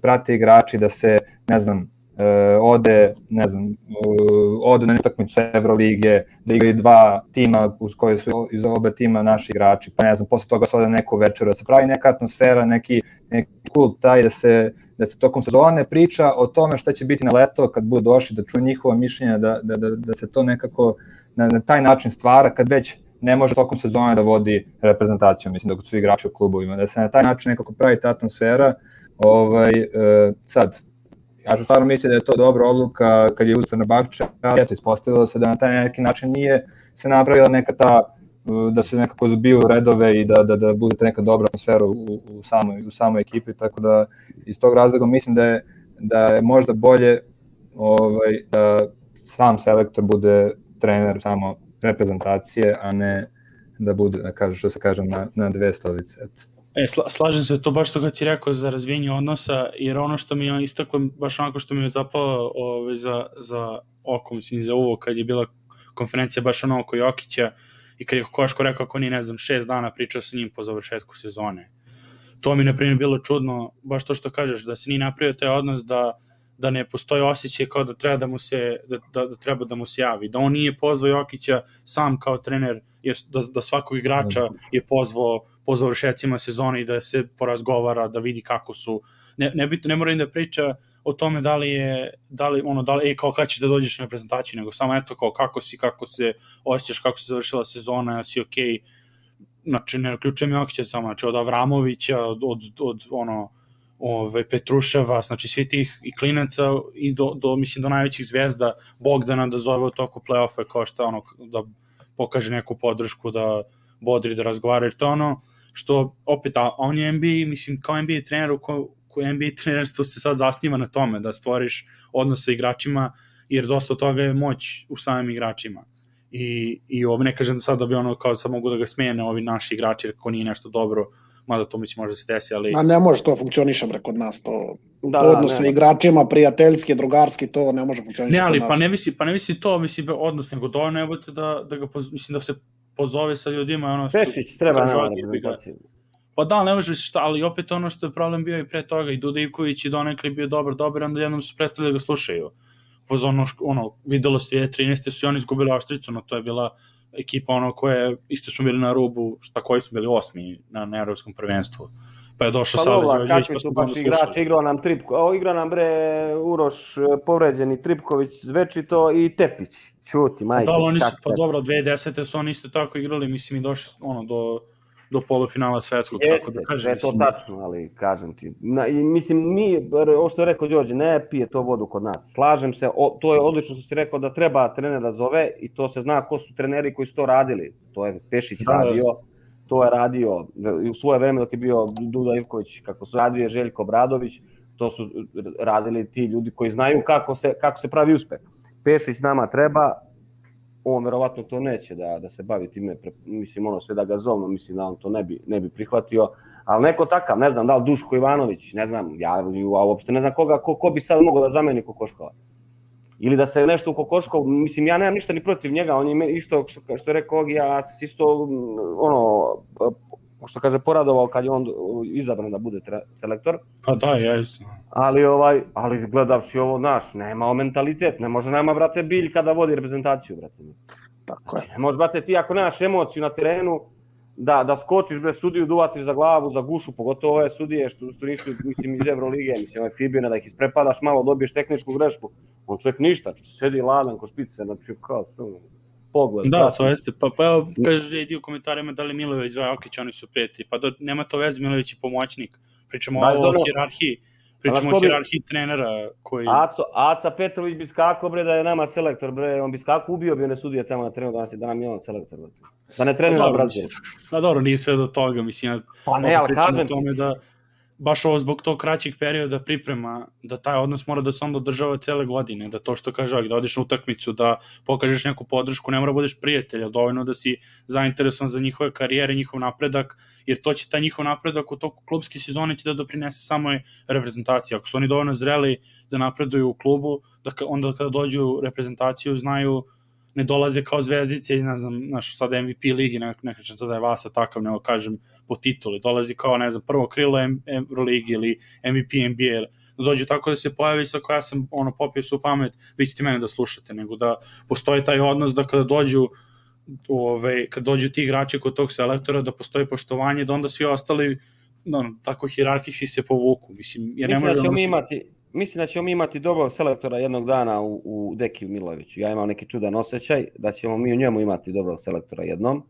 prate igrači, da se, ne znam, uh, ode, ne znam, uh, ode na utakmicu Evrolige, da igraju dva tima uz koje su iz oba tima naši igrači, pa ne znam, posle toga se ode neku večeru, da se pravi neka atmosfera, neki, neki kult taj da se, da se tokom sezone priča o tome šta će biti na leto kad budu došli, da čuju njihova mišljenja, da, da, da, da se to nekako na, na taj način stvara kad već ne može tokom sezone da vodi reprezentaciju, mislim dok su igrači u klubovima, da se na taj način nekako pravi ta atmosfera, ovaj, e, sad, ja sam stvarno mislio da je to dobra odluka kad je uzeo na Bakča, ali eto, ispostavilo se da na taj neki način nije se napravila neka ta da se nekako zbiju redove i da, da, da budete neka dobra atmosfera u, u, samoj, u samoj ekipi, tako da iz tog razloga mislim da je, da je možda bolje ovaj, da sam selektor bude trener samo reprezentacije, a ne da bude, da kaže, što se kaže, na, na dve stolice. Eto. E, sla, slažem se to baš što kad si rekao za razvijenje odnosa, jer ono što mi je istaklo, baš onako što mi je zapalo ove, za, za oko, mislim, za ovo, kad je bila konferencija baš ono oko Jokića i kad je Koško rekao ako nije, ne znam, šest dana pričao sa njim po završetku sezone. To mi, na primjer, bilo čudno, baš to što kažeš, da se nije napravio taj odnos da da ne postoji osjećaj kao da treba da mu se da, da, da treba da mu se javi da on nije pozvao Jokića sam kao trener jer da, da svakog igrača je pozvao po završecima sezone i da se porazgovara da vidi kako su ne ne bit, ne mora da priča o tome da li je da li ono da li ej kao kad ćeš da dođeš na reprezentaciju nego samo eto kao kako si kako se osjećaš kako se završila sezona si okej? Znači ne uključujem Jokića samo znači od Avramovića od, od, od ono ove, Petruševa, znači svi tih i klinaca i do, do, mislim, do najvećih zvezda Bogdana da zove u toku play-offa kao šta ono, da pokaže neku podršku, da bodri, da razgovara, jer to ono što, opet, a on je NBA, mislim, kao NBA trener, u ko, ko NBA trenerstvo se sad zasniva na tome, da stvoriš odnos sa igračima, jer dosta toga je moć u samim igračima. I, i ovo ne kažem sad da bi ono kao sad mogu da ga smene ovi naši igrači, jer ako nije nešto dobro, mada to mislim može da se desi, ali... A ne može to funkcioniše bre kod nas, to Da, da, odnos sa igračima, prijateljski, drugarski, to ne može funkcioniše Ne, ali pa ne misli, pa ne misli to, mislim odnos, nego dovoljno je da, da ga, mislim da se pozove sa ljudima, ono, Pešić treba kaže, nama "Odi, jebi ga." reprezentaciju. Pa da, ne može se šta, ali opet ono što je problem bio i pre toga, i Duda Ivković i donekli bio dobar, dobar, onda jednom su prestali da ga slušaju. Voz ono, ono videlo se 2013. su i oni izgubili Oštricu, no to je bila ekipa ono koja isto smo bili na rubu, šta koji su bili osmi na, na evropskom prvenstvu. Pa je došao Pa dobro, Đorđević, kakvi pa smo baš slušali. igrao nam Tripko, o, igra nam bre Uroš e, povređeni, Tripković večito i Tepić. Čuti, majke. Da, oni su, pa dobro, 2010. su oni isto tako igrali, mislim, i došli ono, do, do polufinala svetskog, Jeste, tako da kažem, sve je to mislim, tačno, ali kažem ti. Na, i, mislim, mi, ovo što je rekao Đorđe, ne pije to vodu kod nas. Slažem se, o, to je odlično što si rekao da treba trener da zove i to se zna ko su treneri koji su to radili. To je Pešić Da, da. radio, to je radio u svoje vreme dok je bio Duda Ivković, kako su radio je Željko Bradović, to su radili ti ljudi koji znaju kako se, kako se pravi uspeh. Pešić nama treba, on verovatno to neće da, da se bavi time, pre- mislim ono sve da ga zovno, mislim da on to ne bi, ne bi prihvatio, ali neko takav, ne znam, da li Duško Ivanović, ne znam, ja uopšte ne znam koga, ko, ko bi sad mogao da zameni Kokoškova. Ili da se nešto u Kokoškov, mislim, ja nemam ništa ni protiv njega, on je isto, što, što je rekao ja se isto, mm, ono, što kaže, poradovao kad je on izabran da bude tre, selektor, Pa da, ja isto. ali ovaj, ali gledavši ovo naš, nema mentalitet, ne može nama brate Bilj kada vodi reprezentaciju brate. Tako je. Ne može brate ti ako nemaš emociju na terenu da da skočiš bre sudiju duvati za glavu, za gušu, pogotovo ove sudije što što nisu mislim iz Evrolige, mislim ovaj Fibina da ih isprepadaš malo, dobiješ tehničku grešku. On čovjek ništa, sedi ladan ko špice, znači kao to, pogled. Da, to jeste. Pa, pa evo, kaže JD u komentarima da li Milović zove Okić, oni su prijatelji. Pa do, nema to veze, Milović je pomoćnik. Pričamo Da, o hirarhiji. Pričamo o bi- hirarhiji trenera koji... Aco, Aca Petrović bi skakao bre da je nama selektor bre, on bi skakao, ubio bi one sudije tamo na terenu danas je da nam je on selektor. Bre. Da ne trenira dobro, Brazil. Pa dobro, nije sve do toga, mislim, ja Pa ne, ali kažem tome da baš ovo zbog tog kraćeg perioda priprema, da taj odnos mora da se onda održava cele godine, da to što kaže, da odeš na utakmicu, da pokažeš neku podršku, ne mora da budeš prijatelj, ali dovoljno da si zainteresovan za njihove karijere, njihov napredak, jer to će taj njihov napredak u toku klubske sezone će da doprinese samo reprezentaciji. Ako su oni dovoljno zreli da napreduju u klubu, da onda kada dođu u reprezentaciju znaju ne dolaze kao zvezdice, ne znam, znaš, sad MVP ligi, ne, ne kažem sad da je Vasa takav, nego kažem po tituli, dolazi kao, ne znam, prvo krilo Euroligi ili MVP NBA, da dođu tako da se pojavi sa koja sam ono popio su pamet, vi ćete mene da slušate, nego da postoji taj odnos da kada dođu ove, kad dođu ti igrači kod tog selektora, da postoji poštovanje, da onda svi ostali no, tako hirarhijski se povuku, mislim, jer ne mislim može da ćemo da mi imati Mislim da ćemo mi imati dobrog selektora jednog dana u, u Deki Miloviću. Ja imam neki čudan osjećaj da ćemo mi u njemu imati dobrog selektora jednom.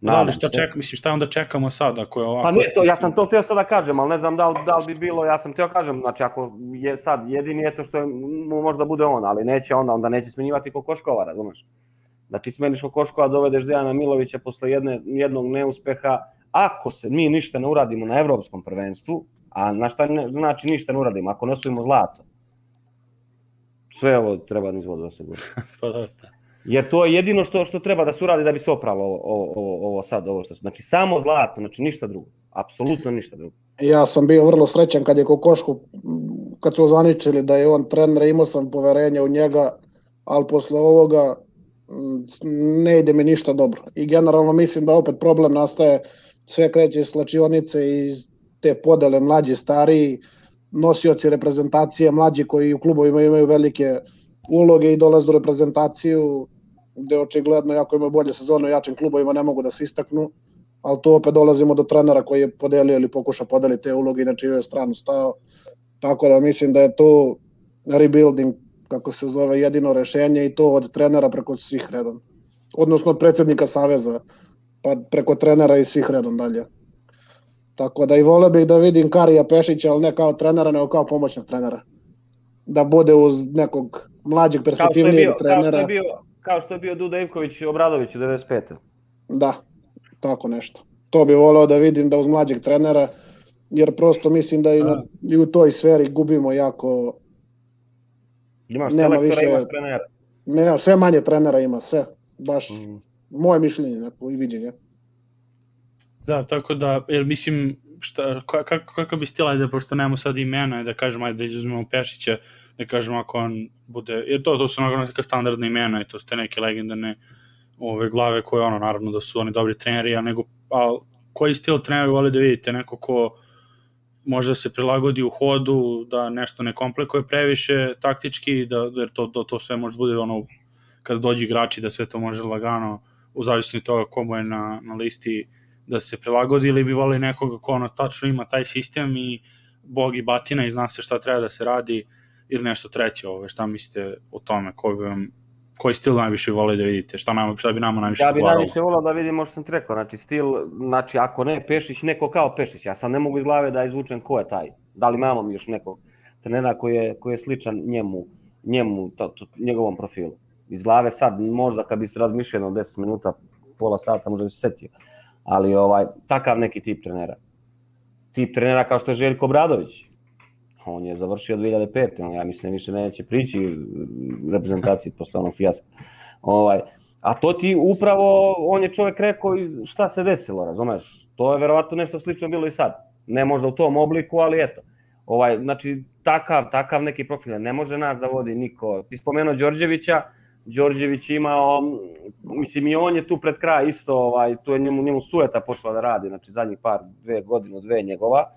Da, ali Nadam šta čekam, mislim, šta onda čekamo sad, ako je ovako... Pa ne, to, ja sam to htio sad da kažem, ali ne znam da li, da li bi bilo, ja sam htio kažem, znači ako je sad jedini eto što je, mu možda bude on, ali neće onda, onda neće smenjivati Kokoškova, razumeš? Da ti smeniš Kokoškova, dovedeš Dejana Milovića posle jedne, jednog neuspeha, ako se mi ništa ne uradimo na evropskom prvenstvu, a na šta ne, znači ništa ne uradimo, ako ne osvojimo zlato, sve ovo treba na izvodu da se gura. Pa da, da. Jer to je jedino što što treba da se uradi da bi se opralo ovo, ovo, ovo, ovo sad, ovo što se, znači samo zlato, znači ništa drugo, apsolutno ništa drugo. Ja sam bio vrlo srećan kad je Kokošku, kad su ozvaničili da je on trener, imao sam poverenje u njega, ali posle ovoga ne ide mi ništa dobro. I generalno mislim da opet problem nastaje, sve kreće iz slačionice i iz te podele mlađi, stariji, nosioci reprezentacije, mlađi koji u klubovima imaju velike uloge i dolaze do reprezentaciju, gde očigledno, jako imaju bolje sezone u jačim klubovima, ne mogu da se istaknu ali tu opet dolazimo do trenera koji je podelio ili pokušao podeliti te uloge i na čiju je stranu stao. Tako da mislim da je tu rebuilding, kako se zove, jedino rešenje i to od trenera preko svih redom. Odnosno od predsednika Saveza, pa preko trenera i svih redom dalje. Tako da i vole bih da vidim Karija Pešića, ali ne kao trenera, nego kao pomoćnog trenera. Da bude uz nekog mlađeg, perspektivnijeg bio, kao što trenera. bio, kao što je bio Duda Ivković Obradović u 95. Da, tako nešto. To bi voleo da vidim da uz mlađeg trenera, jer prosto mislim da i, na, i u toj sferi gubimo jako, Imaš Nema više- imaš trenera. ne, sve manje trenera ima, sve, baš Mhm. moje mišljenje neko, i viđenje. Da, tako da, jer mislim, šta, kako, kako bi stila, da pošto nemamo sad imena, da kažemo, ajde da izuzmemo Pešića, da kažemo ako on bude, jer to, to su naravno neka standardna imena i to su te neke legendarne ove glave koje ono, naravno da su oni dobri treneri, a nego, a koji stil treneri voli da vidite, neko ko može da se prilagodi u hodu, da nešto ne komplikuje previše taktički, da, jer to, to, to sve može da bude ono, kada dođu igrači, da sve to može lagano, u zavisnosti od toga komu je na, na listi da se prilagodi ili bi volili nekoga ko ono tačno ima taj sistem i bog i batina i zna se šta treba da se radi ili nešto treće, ove, šta mislite o tome, koji bi vam koji stil najviše vole da vidite? Šta, nam, šta bi nama najviše Ja bi najviše volao da vidimo što sam ti rekao, znači stil, znači ako ne Pešić, neko kao Pešić, ja sad ne mogu iz glave da izvučem ko je taj, da li imamo mi još nekog trenera koji je, koji je sličan njemu, njemu to, to, njegovom profilu. Iz glave sad, možda kad bi se razmišljeno 10 minuta, pola sata, možda bi se setio. Ali ovaj, takav neki tip trenera. Tip trenera kao što je Željko Bradović, on je završio 2005. Ja mislim više neće prići reprezentaciji posle onog fijaska. Ovaj, a to ti upravo, on je čovek rekao šta se desilo, razumeš? To je verovatno nešto slično bilo i sad. Ne možda u tom obliku, ali eto. Ovaj, znači, takav, takav neki profil. Ne može nas da vodi niko. Ti spomenuo Đorđevića, Đorđević imao, mislim i on je tu pred kraj isto, ovaj, tu je njemu, njemu sueta počela da radi, znači zadnjih par, dve godine, dve njegova,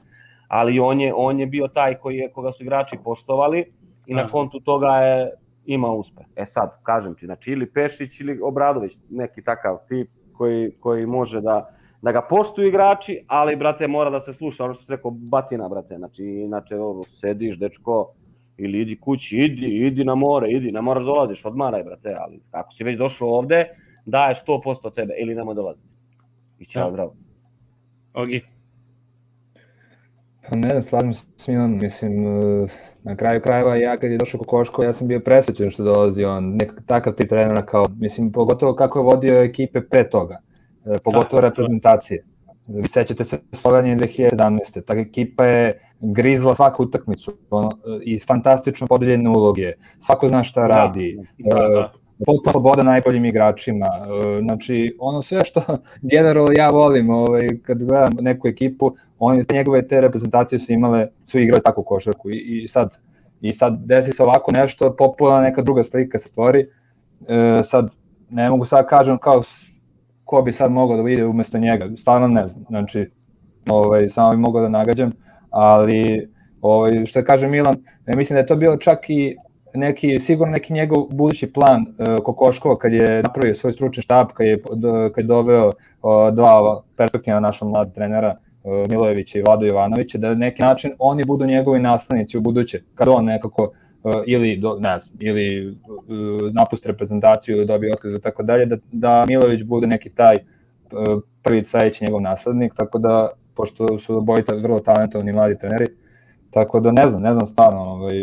ali on je, on je bio taj koji je, koga su igrači poštovali i na kontu toga je imao uspeh. E sad, kažem ti, znači ili Pešić ili Obradović, neki takav tip koji, koji može da, da ga poštuju igrači, ali, brate, mora da se sluša, ono što se rekao, batina, brate, znači, inače, ono, sediš, dečko, ili idi kući, idi, idi na more, idi, na more dolaziš, odmaraj, brate, ali ako si već došao ovde, daješ 100% tebe, ili nemoj dolaziti. I ćao, ja. zdravo. Ogi. Pa ne, slažem se s Milanom, mislim, na kraju krajeva ja kad je došao Kokoško, ja sam bio presvećen što dolazi on, nekak takav ti trenera kao, mislim, pogotovo kako je vodio ekipe pre toga, pogotovo da, reprezentacije. Vi sećate se Slovenije 2017. Ta ekipa je grizla svaku utakmicu ono, i fantastično podeljene uloge. Svako zna šta radi. Da, da, da potpuno sloboda najboljim igračima. Znači, ono sve što generalno ja volim, ovaj, kad gledam neku ekipu, oni, njegove te reprezentacije su imale, su igrali takvu košarku i, i sad i sad desi se ovako nešto, popularna neka druga slika se stvori. E, sad, ne mogu sad kažem kao ko bi sad mogao da vide umesto njega, stvarno ne znam, znači, ovaj, samo bi mogao da nagađam, ali ovaj, što kaže Milan, ja mislim da je to bilo čak i neki, sigurno neki njegov budući plan uh, Kokoškova kad je napravio svoj stručni štab, kad je, kad je doveo uh, dva perspektivna naša mlada trenera, uh, Milojevića i Vlado Jovanovića, da na neki način oni budu njegovi nastavnici u buduće, kad on nekako ili do, ne znam, ili uh, napusti reprezentaciju ili dobije otkaz i tako dalje, da, da Milojević bude neki taj uh, prvi sledeći njegov naslednik, tako da, pošto su obojita vrlo talentovani mladi treneri, tako da ne znam, ne znam stvarno, ovaj,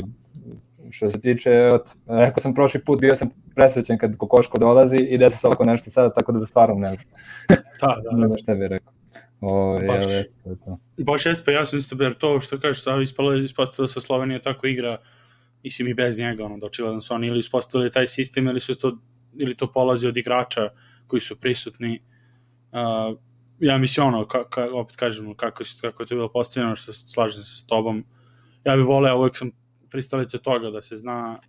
što se tiče, rekao sam prošli put, bio sam presrećen kad Kokoško dolazi i desi se ovako nešto sada, tako da stvarno ne znam. Da, da. ne znam šta bih rekao. O, baš, je, to. baš jeste, pa ja sam isto, jer to što kažeš, ispalo, ispostavilo da se Slovenija tako igra, mislim i bez njega, ono, da očigledno su oni ili ispostavili taj sistem, ili su to, ili to polazi od igrača koji su prisutni. Uh, ja mislim, ono, ka, ka, opet kažem, kako, kako je to bilo postavljeno, što slažem se s tobom, ja bih voleo, uvek sam pristalice toga da se zna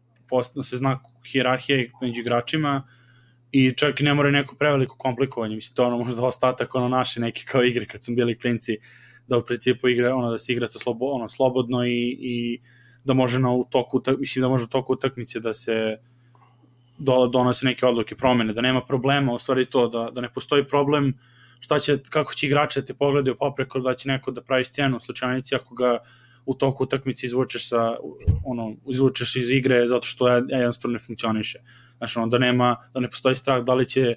da se zna hijerarhija među igračima i čak i ne mora neko preveliko komplikovanje, mislim, to je ono možda ostatak ono naše neke kao igre kad smo bili klinci, da u principu igra, ono da se igra to slobo, ono, slobodno i, i da može na u toku, mislim da može u toku utakmice da se do, donose neke odluke, promene, da nema problema, u stvari to, da, da ne postoji problem šta će, kako će igrače da te pogledaju popreko, da će neko da pravi scenu u slučajnici ako ga u toku utakmice izvučeš sa ono izvučeš iz igre zato što je jednostavno ne funkcioniše. Znači ono da nema da ne postoji strah da li će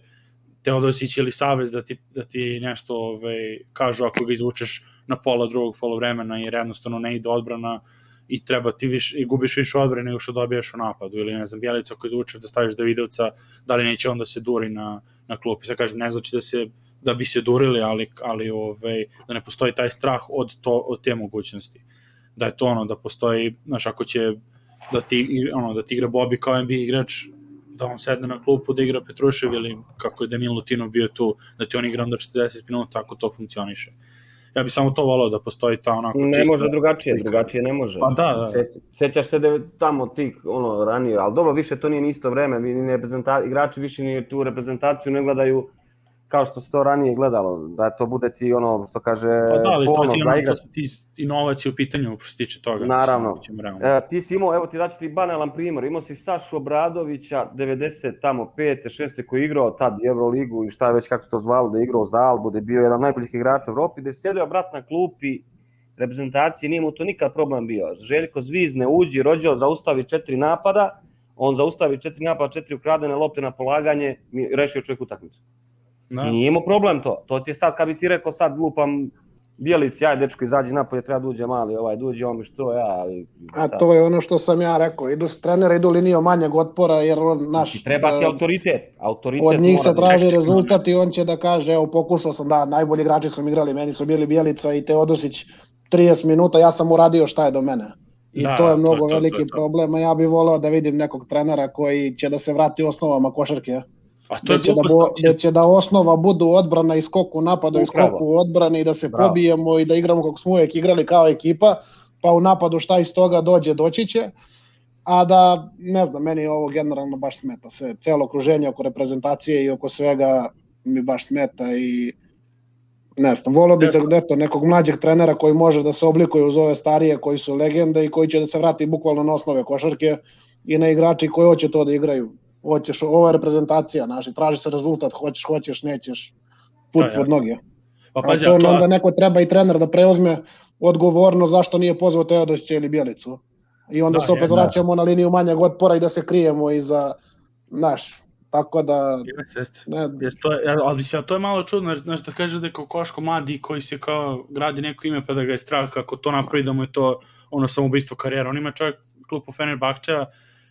Teodosić ili Savez da ti, da ti nešto ovaj, kažu ako ga izvučeš na pola drugog polovremena jer jednostavno ne ide odbrana i treba ti viš, i gubiš više odbrane nego što dobijaš u napadu ili ne znam, Bjelica ako izvučeš da staviš Davidovca, da li neće onda se duri na, na klupi. Sad kažem, ne znači da se da bi se durili, ali, ali ovaj, da ne postoji taj strah od, to, od te mogućnosti da je to ono, da postoji, znaš, ako će da ti, ono, da ti igra Bobi kao NBA igrač, da on sedne na klupu da igra Petrušev ili kako je Danilo Lutino bio tu, da ti on igra onda 40 minuta, ako to funkcioniše. Ja bih samo to volao da postoji ta onako Ne čista može drugačije, slika. drugačije ne može. Pa da, da. Se- Sećaš se da je tamo ti ono ranije, ali dobro više to nije ni isto vreme, ni reprezenta, igrači više ni tu reprezentaciju ne gledaju kao što se to ranije gledalo, da to bude ti ono što kaže Pa da, ali to, ti, da ono, su ti inovacije u pitanju što se tiče toga. Naravno. E, ti si imao, evo ti daću ti banalan primjer, imao si Sašu Obradovića 90 tamo 5. 6. koji je igrao tad Euroligu i šta već kako se to zvalo, da je igrao za Albu, da je bio jedan najboljih igrača u Evropi, da je sjedio brat na klupi reprezentacije, nije mu to nikad problem bio. Željko Zvizne uđi, rođeo, zaustavi četiri napada, on zaustavi četiri napada, četiri ukradene lopte na polaganje, rešio čovjek utakmicu. Da. Nije imao problem to. To ti je sad, kad bi ti rekao sad glupam Bijelić, aj dečko izađi napolje, treba da uđe mali, ovaj, da uđe on mi što ja, ali... A to je ono što sam ja rekao. Idu s trenera, idu linijom manjeg otpora, jer on, naš, Ti treba ti e, autoritet. autoritet od njih se da- traži čekaj, rezultat i on će da kaže, evo pokušao sam da najbolji igrači su mi igrali, meni su bili Bjelica i Teodosić 30 minuta, ja sam uradio šta je do mene. I Da, to je to mnogo to, to veliki to. problem, a ja bih voleo da vidim nekog trenera koji će da se vrati osnovama košarke. A to je Da da, bo, da će da osnova budu odbrana i skok u napadu i skok u odbrani i da se Bravo. pobijemo i da igramo kako smo uvijek igrali kao ekipa, pa u napadu šta iz toga dođe, doći će. A da, ne znam, meni ovo generalno baš smeta sve. Celo okruženje oko reprezentacije i oko svega mi baš smeta i ne znam, volio bih da eto, nekog mlađeg trenera koji može da se oblikuje uz ove starije koji su legende i koji će da se vrati bukvalno na osnove košarke i na igrači koji hoće to da igraju. Hoćeš, je reprezentacija, naši, traži se rezultat, hoćeš, hoćeš, nećeš, put Da, pod noge. pa pazi, to to, onda neko treba i trener da preuzme odgovornost zašto nije pozvao Teodosića ili Bjelicu. I onda Da, se opet jesam. vraćamo na liniju manjeg otpora i da se krijemo iza, naš, tako da, Jeste, jeste. ne, Jer to je, ali mislim, to je malo čudno, jer znaš da kaže da je kao Koško mladi koji se kao gradi neko ime pa da ga je strah kako to napravi da mu je to ono samoubistvo karijera. On ima čovjek klupu Fenerbahčeja,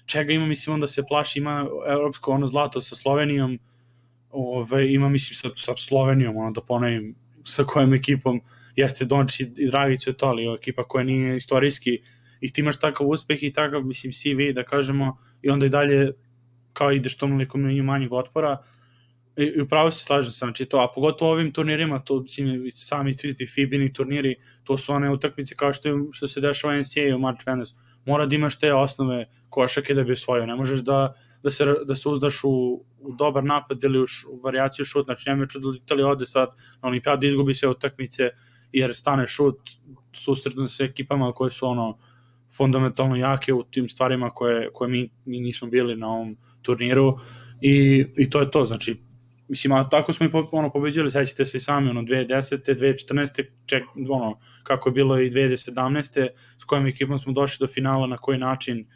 čega ima, mislim, onda se plaši, ima evropsko ono zlato sa Slovenijom, ove, ima, mislim, sa, sa Slovenijom, ono da ponovim, sa kojom ekipom jeste Dončić i Dragić je to, ali ekipa koja nije istorijski i ti imaš takav uspeh i takav, mislim, CV, da kažemo, i onda i dalje kao ideš tom nekom liniju manjeg otpora, I, i upravo se slažem sa, znači to, a pogotovo ovim turnirima, to mislim, sami svi Fibini turniri, to su one utakmice kao što, što se dešava u NCAA u March Madness. Mora da imaš te osnove košake da bi osvojio. Ne možeš da, da, se, da se uzdaš u, u dobar napad ili u, š, u varijaciju šut. Znači, nema čudo da Italija ode sad na olimpijadu izgubi sve utakmice jer stane šut, susretno se ekipama koje su ono fundamentalno jake u tim stvarima koje, koje mi, mi nismo bili na ovom turniru i, i to je to, znači mislim, a tako smo i po, ono, pobeđali, sećate se i sami, ono, 2010. 2014. Ček, ono, kako je bilo i 2017. s kojom ekipom smo došli do finala, na koji način,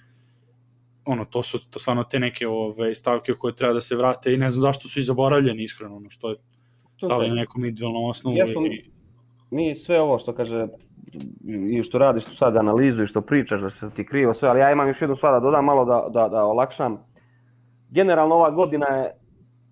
ono, to su to stvarno te neke ove, stavke koje treba da se vrate i ne znam zašto su i zaboravljeni, iskreno, ono, što je, da li na nekom individualnom osnovu Jesmo, ili... mi sve ovo što kaže i što radiš tu sad analizu i što pričaš da se ti krivo sve, ali ja imam još jednu stvar da dodam malo da, da, da olakšam. Generalno ova godina je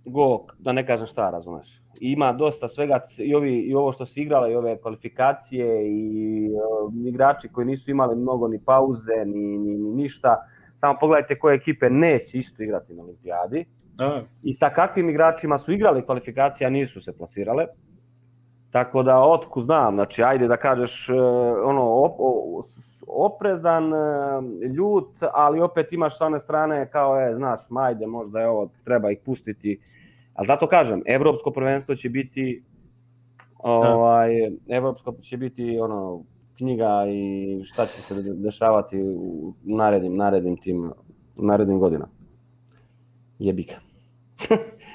go, da ne kažem šta, razumeš. Ima dosta svega i, ovi, i ovo što se igrala i ove kvalifikacije i uh, igrači koji nisu imali mnogo ni pauze ni, ni, ni ništa. Samo pogledajte koje ekipe neće isto igrati na olimpijadi Da, i sa kakvim igračima su igrali kvalifikacije, a nisu se plasirale. Tako da otku znam, znači ajde da kažeš uh, ono op, o, oprezan, uh, ljut, ali opet imaš s one strane kao je, znaš, majde, možda je ovo, treba ih pustiti. Ali zato kažem, evropsko prvenstvo će biti ovaj, evropsko će biti ono knjiga i šta će se dešavati u narednim, narednim tim narednim godinama. Jebi ga.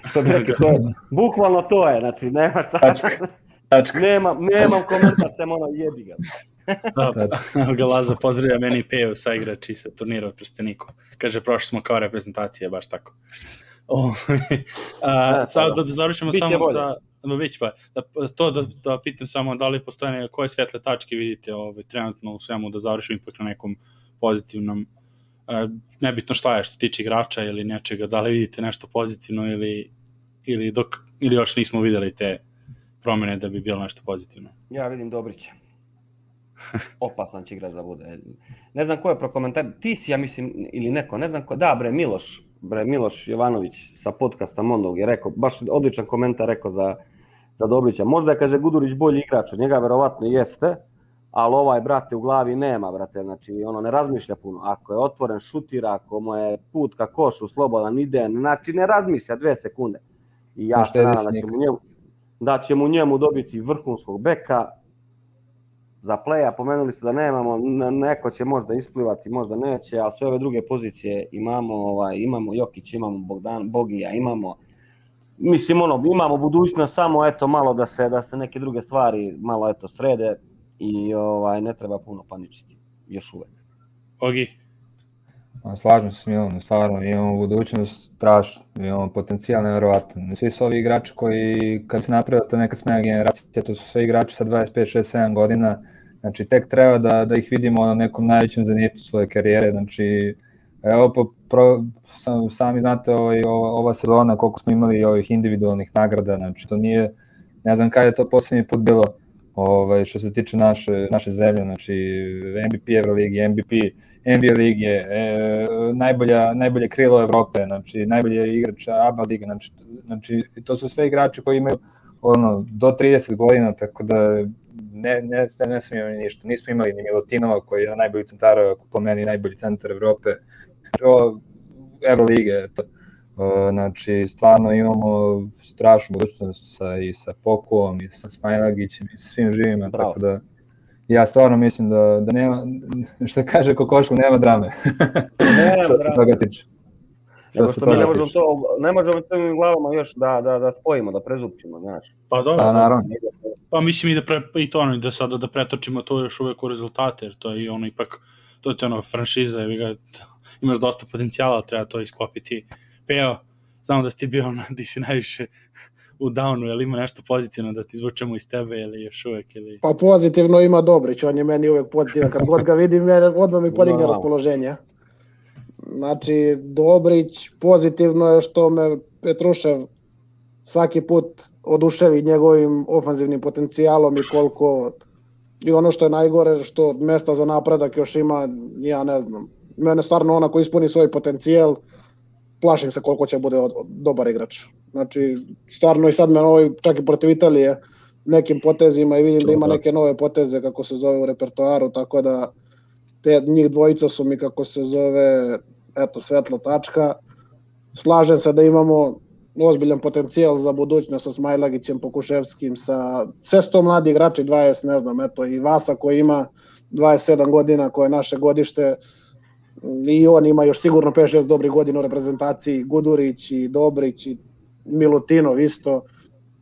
Što bi rekli, to je, bukvalno to je, znači nema šta. Tačka. Tačka. Nemam, nemam komentar, sem ono jebi ga. da, Galaza pozdravlja meni Peju sa igrači sa turnira od Trsteniku. Kaže, prošli smo kao reprezentacija, baš tako. O, a, Da, sad da. da završimo Biće samo bolje. sa no, već pa, da, to da, da pitam samo da li postoje koje svetle tačke vidite ovaj, trenutno u svemu da završimo ipak na nekom pozitivnom e, nebitno šta je što tiče igrača ili nečega, da li vidite nešto pozitivno ili, ili, dok, ili još nismo videli te promene da bi bilo nešto pozitivno. Ja vidim Dobrića. Opasan će igrač da bude. Ne znam ko je prokomentar, ti si ja mislim ili neko, ne znam ko, da bre Miloš, bre Miloš Jovanović sa podcasta Mondog je rekao, baš odličan komentar rekao za za Dobrića. Možda kaže Gudurić bolji igrač od njega, verovatno jeste, ali ovaj, brate, u glavi nema, brate, znači, ono, ne razmišlja puno. Ako je otvoren, šutira, ako mu je put ka košu, slobodan, ide, znači, ne razmišlja dve sekunde. I ja se nadam da će mu njemu, da će mu njemu dobiti vrhunskog beka, za playa, pomenuli ste da nemamo, neko će možda isplivati, možda neće, ali sve ove druge pozicije imamo, ovaj, imamo Jokić, imamo Bogdan, Bogija, imamo mislim ono, imamo budućnost samo eto malo da se da se neke druge stvari malo eto srede i ovaj ne treba puno paničiti još uvek. Ogi. Slažem se s Milanom, stvarno imamo budućnost strašno, imamo potencijal nevjerovatan. Svi su ovi igrači koji, kad se napravila ta neka smena generacija, to su sve igrači sa 25, 6, 7 godina, znači tek treba da, da ih vidimo na nekom najvećem zenitu svoje karijere, znači evo po, pro, sam, sami znate ovaj, ova sezona koliko smo imali ovih individualnih nagrada, znači to nije, ne znam kada je to poslednji put bilo, ovaj, što se tiče naše, naše zemlje, znači MVP Euroligi, MVP NBA lige, e, najbolja, najbolje krilo Evrope, znači najbolje igrač ABA lige, znači, znači to su sve igrači koji imaju ono, do 30 godina, tako da ne, ne, ne smo imali ništa. Nismo imali ni Milutinova koji je najbolji centar, po meni najbolji centar Evrope. Evrolige, to. Uh, znači, stvarno imamo strašnu budućnost sa, i sa Pokuom, i sa Smajlagićem, i sa svim živima, Bravo. tako da ja stvarno mislim da, da nema, što kaže Kokoško, nema drame. Nema što se toga tiče. Što mi ne možemo to, ne možemo to u glavama još da, da, da spojimo, da prezupčimo, znaš. Pa dobro. Pa, naravno. Pa mislim i da, pre, i to ono, da sada da pretočimo to još uvek u rezultate, jer to je ono ipak, to je ono franšiza, je ga, imaš dosta potencijala, treba to isklopiti. Evo, znamo da si ti bio, di si najviše u downu, je li ima nešto pozitivno da ti izvučemo iz tebe ili još uvek? Ili... Pa pozitivno ima Dobrić, on je meni uvek pozitivan, kad god ga vidim, odmah mi podigne no. raspoloženje. Znači, Dobrić pozitivno je što me Petrušev svaki put oduševi njegovim ofanzivnim potencijalom i koliko i ono što je najgore što mesta za napredak još ima, ja ne znam. Mene stvarno ona ko ispuni svoj potencijal, plašim se koliko će bude od, od, dobar igrač. Znači, stvarno i sad me ovaj, čak i protiv Italije, nekim potezima i vidim da ima neke nove poteze kako se zove u repertoaru, tako da te njih dvojica su mi kako se zove eto svetla tačka. Slažem se da imamo ozbiljan potencijal za budućnost sa Smajlagićem, Pokuševskim, sa sve sto mladi igrači, 20, ne znam, eto i Vasa koji ima 27 godina, koje je naše godište, i on ima još sigurno 5-6 dobrih godina u reprezentaciji, Gudurić i Dobrić i Milutinov isto,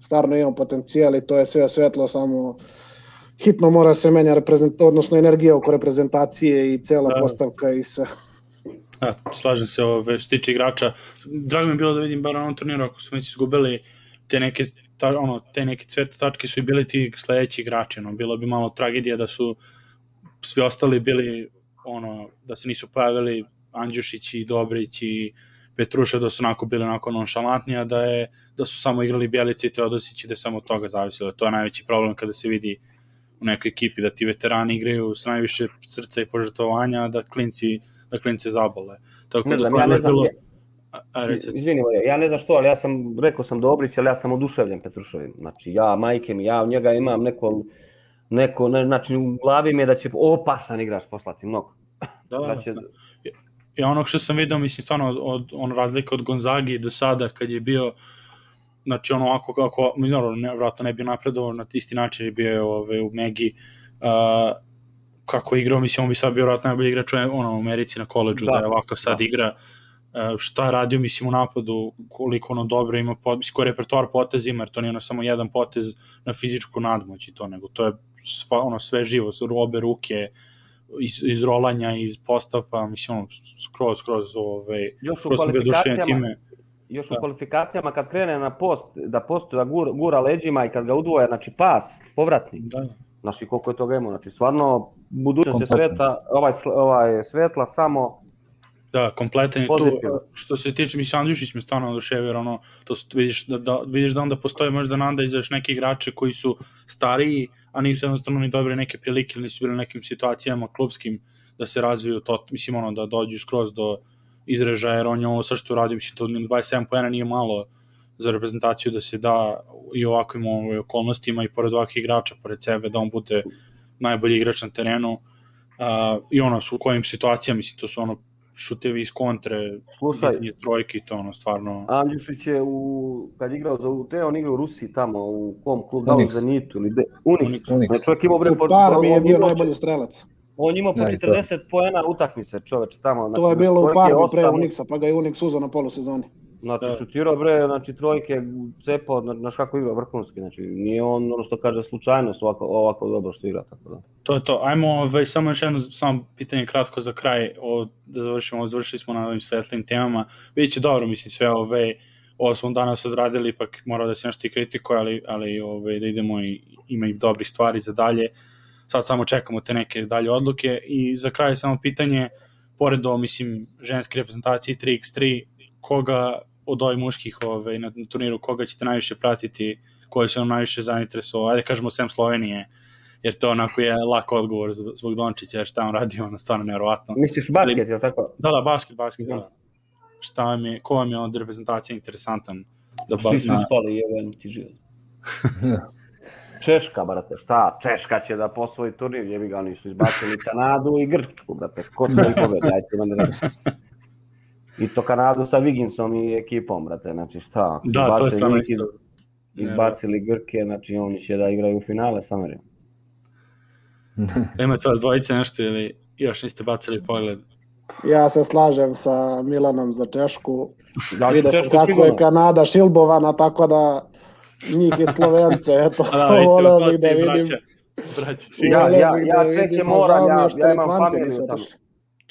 stvarno imamo potencijal i to je sve svetlo, samo hitno mora se menja reprezent, odnosno energija oko reprezentacije i cela da. postavka i sve. Ja, slažem se ove, što tiče igrača. Drago mi je bilo da vidim bar na onom turniru ako su već izgubili te neke, ta, ono, te neke cvete tačke su i bili ti sledeći igrači. No. Bilo bi malo tragedija da su svi ostali bili ono, da se nisu pojavili Andjušić i Dobrić i Petruša da su onako bili onako nonšalantni, a da, je, da su samo igrali Bjelica i Teodosić i da je samo od toga zavisilo. To je najveći problem kada se vidi u nekoj ekipi da ti veterani igraju s najviše srca i požrtovanja, da klinci da klinci zabole. Tako ne da znam, ja ne znam, bilo... A, Izvini, ja ne znam što, ali ja sam, rekao sam Dobrić, ali ja sam oduševljen Petrušovim. Znači, ja, majke mi, ja u njega imam neko, neko, ne, znači, u glavi mi je da će opasan igrač poslati mnogo. Da, da, da će... da. I ono što sam vidio, mislim, stvarno, od, od, on razlika od Gonzagi do sada, kad je bio, znači, ono, ako, kako, naravno, ne, vratno ne bi napredovao na isti način, je bio ove, u Megi, uh, kako igrao, mislim, on bi sad bio vratno najbolji igrač u, ono, u Americi na koleđu, da, da je ovakav sad da. igra, uh, šta radio, mislim, u napadu, koliko ono dobro ima, pot, mislim, koji repertoar poteza ima, jer to nije ono samo jedan potez na fizičku nadmoć i to, nego to je sva, ono sve živo, obe ruke, iz, iz rolanja, iz postapa, mislim, ono, skroz, skroz, ove, još skroz sam bio time. Još da. u kvalifikacijama kad krene na post, da postoje, da gura, gura leđima i kad ga udvoje, znači pas, povratni. Da. Znači koliko je toga imao, znači stvarno budućnost je sveta, ovaj, ovaj svetla samo Da, kompletan je tu. Što se tiče, mislim, Andjušić me stvarno oduševio, jer ono, to vidiš da, da, vidiš da onda postoje možda nanda izaš neke igrače koji su stariji, a nisu jednostavno ni dobili neke prilike ili nisu bili u nekim situacijama klubskim da se razviju to, mislim, ono, da dođu skroz do izražaja, jer on je ovo sve što radi, mislim, to 27 pojena nije malo za reprezentaciju da se da i ovakvim ovaj, okolnostima i pored ovakvih igrača pored sebe da on bude najbolji igrač na terenu uh, i ono u kojim situacijama mislim to su ono šutevi iz kontre, Slušaj, iz trojke i to ono stvarno Andjušić je u, kad je igrao za UT, on igrao u Rusiji tamo, u kom klubu, da u Unix. Zenitu ili de, Unix. Unix. Znači, čovjek imao bre, U po- Parmi je bio najbolji strelac. On imao po Da, i to. 40 poena utakmice, čoveč, tamo. Znači, To je bilo u Parmi pre Unixa, pa ga je Unix uzao na polusezoni. Znači, Da. šutirao bre, znači trojke, cepao, zna- znaš kako igra vrhunski, znači nije on ono što kaže slučajnost ovako, ovako dobro što igra, tako da. To je to. Ajmo ovaj, samo još jedno samo pitanje kratko za kraj, o, da završimo, završili smo na ovim svetlim temama. Biće dobro, mislim, sve ove, ovo smo danas odradili, ipak mora da se nešto i kritikuje, ali, ali ove, da idemo i ima i dobrih stvari za dalje. Sad samo čekamo te neke dalje odluke i za kraj samo pitanje, pored ovo, mislim, ženske reprezentacije 3x3, koga od ovih muških ove, na turniru, koga ćete najviše pratiti, koji se vam najviše zainteresovao, ajde kažemo sem Slovenije, jer to onako je lak odgovor zbog Dončića, jer šta on radi, ono stvarno nevjerovatno. Misliš basket, je li tako? Da, da, basket, basket, da. Da. Šta vam je, ko vam je od reprezentacije interesantan? Da ba, Svi su na, ispali, jedan ti živ. Češka, brate, šta? Češka će da posvoji turnir, jebi ga, oni su izbacili Kanadu i Grčku, brate, ko će ih pobedi, ajte mene da I to Kanadu sa Viginsom i ekipom, brate, znači šta? da, to je i- isto. Izbacili Grke, znači oni će da igraju u finale sa Amerijom. Imate vas dvojice nešto ili još niste bacili pogled? Ja se slažem sa Milanom za Češku. Da, Vidio sam Češku kako sigurno. je Kanada šilbovana, tako da njih i Slovence, eto, da, ste voleo bih da vidim. braća. Braća, Ja, ciga. voleo ja, bih ja da čekaj vidim, a moram, žao mi je ja- što ja imam Litvanci familiju nisu tamo. otišli.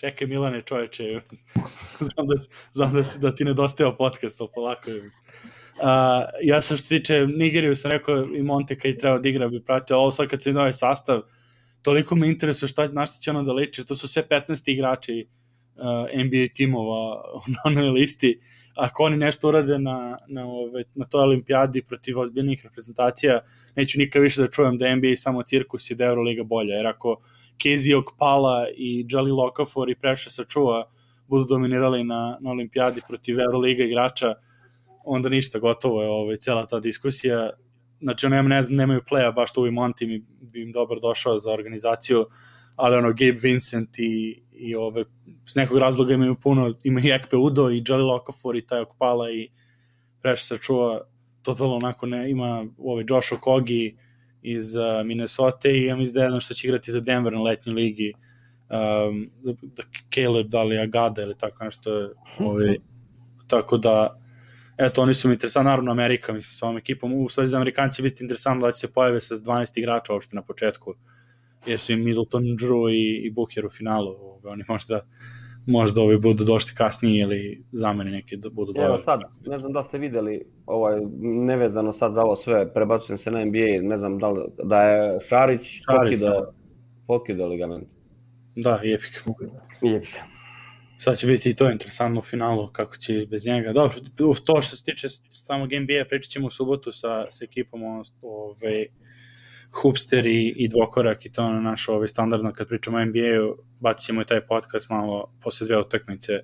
Čekaj Milane čoveče, znam, da, znam da, da ti nedostajao podcast, ali polako je. Uh, ja sam što se tiče Nigeriju sam rekao i Monte kad je trebao da igra bi pratio, ovo sad kad se vidio ovaj sastav, toliko me interesuje šta, na šta će ono da liči, to su sve 15 igrači uh, NBA timova na onoj listi, ako oni nešto urade na, na, ove, na toj olimpijadi protiv ozbiljnih reprezentacija, neću nikad više da čujem da NBA samo cirkus i da Euroliga bolja, jer ako Kezi Okpala i Jalil Okafor i Preša sačuva budu dominirali na, na olimpijadi protiv Euroliga igrača, onda ništa, gotovo je ovaj, cela ta diskusija. Znači, ono, ne nemaju playa, baš to u Monti mi bi im dobro došao za organizaciju, ali ono, Gabe Vincent i, i ove, s nekog razloga imaju puno, ima i Ekpe Udo i Jalil Okafor i taj Okpala i Preša sačuva totalno onako ne, ima ovaj Josh Okogi iz uh, Minnesota i ja mislim da je jedno što će igrati za Denver na letnjoj ligi um, da, Caleb, da li Agada ili tako nešto ovaj, tako da eto, oni su mi interesantni, naravno Amerika, mislim, sa ovom ekipom, u stvari za Amerikanci biti interesantno da će se pojave sa 12 igrača uopšte na početku, jer su im Middleton, Drew i, i Booker u finalu, ovaj, oni možda možda ovi budu došli kasnije ili zamene neke da budu Evo dobre. sad, ne znam da ste videli, ovaj, nevezano sad za ovo sve, prebacujem se na NBA, ne znam da, li, da je Šarić, Šarić, pokidao, pokidao ligament. Da, jepik. Je. Sad će biti i to interesantno u finalu, kako će bez njega. Dobro, u to što se tiče samog NBA, pričat ćemo u subotu sa, sa ekipom ove, Hupster i, i dvokorak i to na naš ovaj, standardno kad pričamo o NBA-u, bacit ćemo i taj podcast malo posle dve utakmice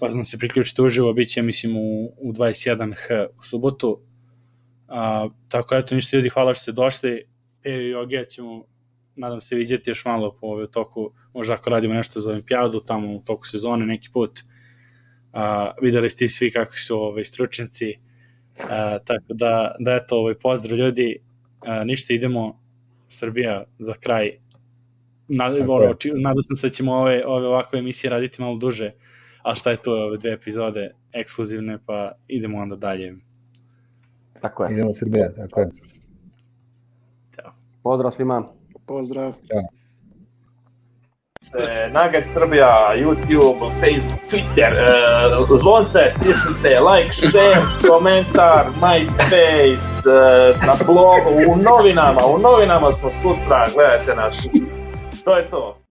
pa znam se priključiti uživo, bit će mislim u, u 21h u subotu. A, tako eto, ništa ljudi, hvala što ste došli. Pejo i Ogija ćemo nadam se vidjeti još malo po ovaj toku, možda ako radimo nešto za olimpijadu, tamo u toku sezone neki put. A, videli ste svi kako su ovaj, stručnjaci, a, tako da, da eto, ovaj, pozdrav ljudi, ništa idemo, Srbija za kraj, Nad, ono, či, nadam se da ćemo ove, ove ovakve emisije raditi malo duže, ali šta je to, ove dve epizode ekskluzivne, pa idemo onda dalje. Tako je. Idemo Srbija, tako je. Pozdrav svima. Pozdrav. Nugget Srbija, YouTube, Facebook, Twitter, uh, zvonce, stisnite, like, share, komentar, MySpace, na blogu, u novinama, u novinama smo sutra, gledajte nas. To je to.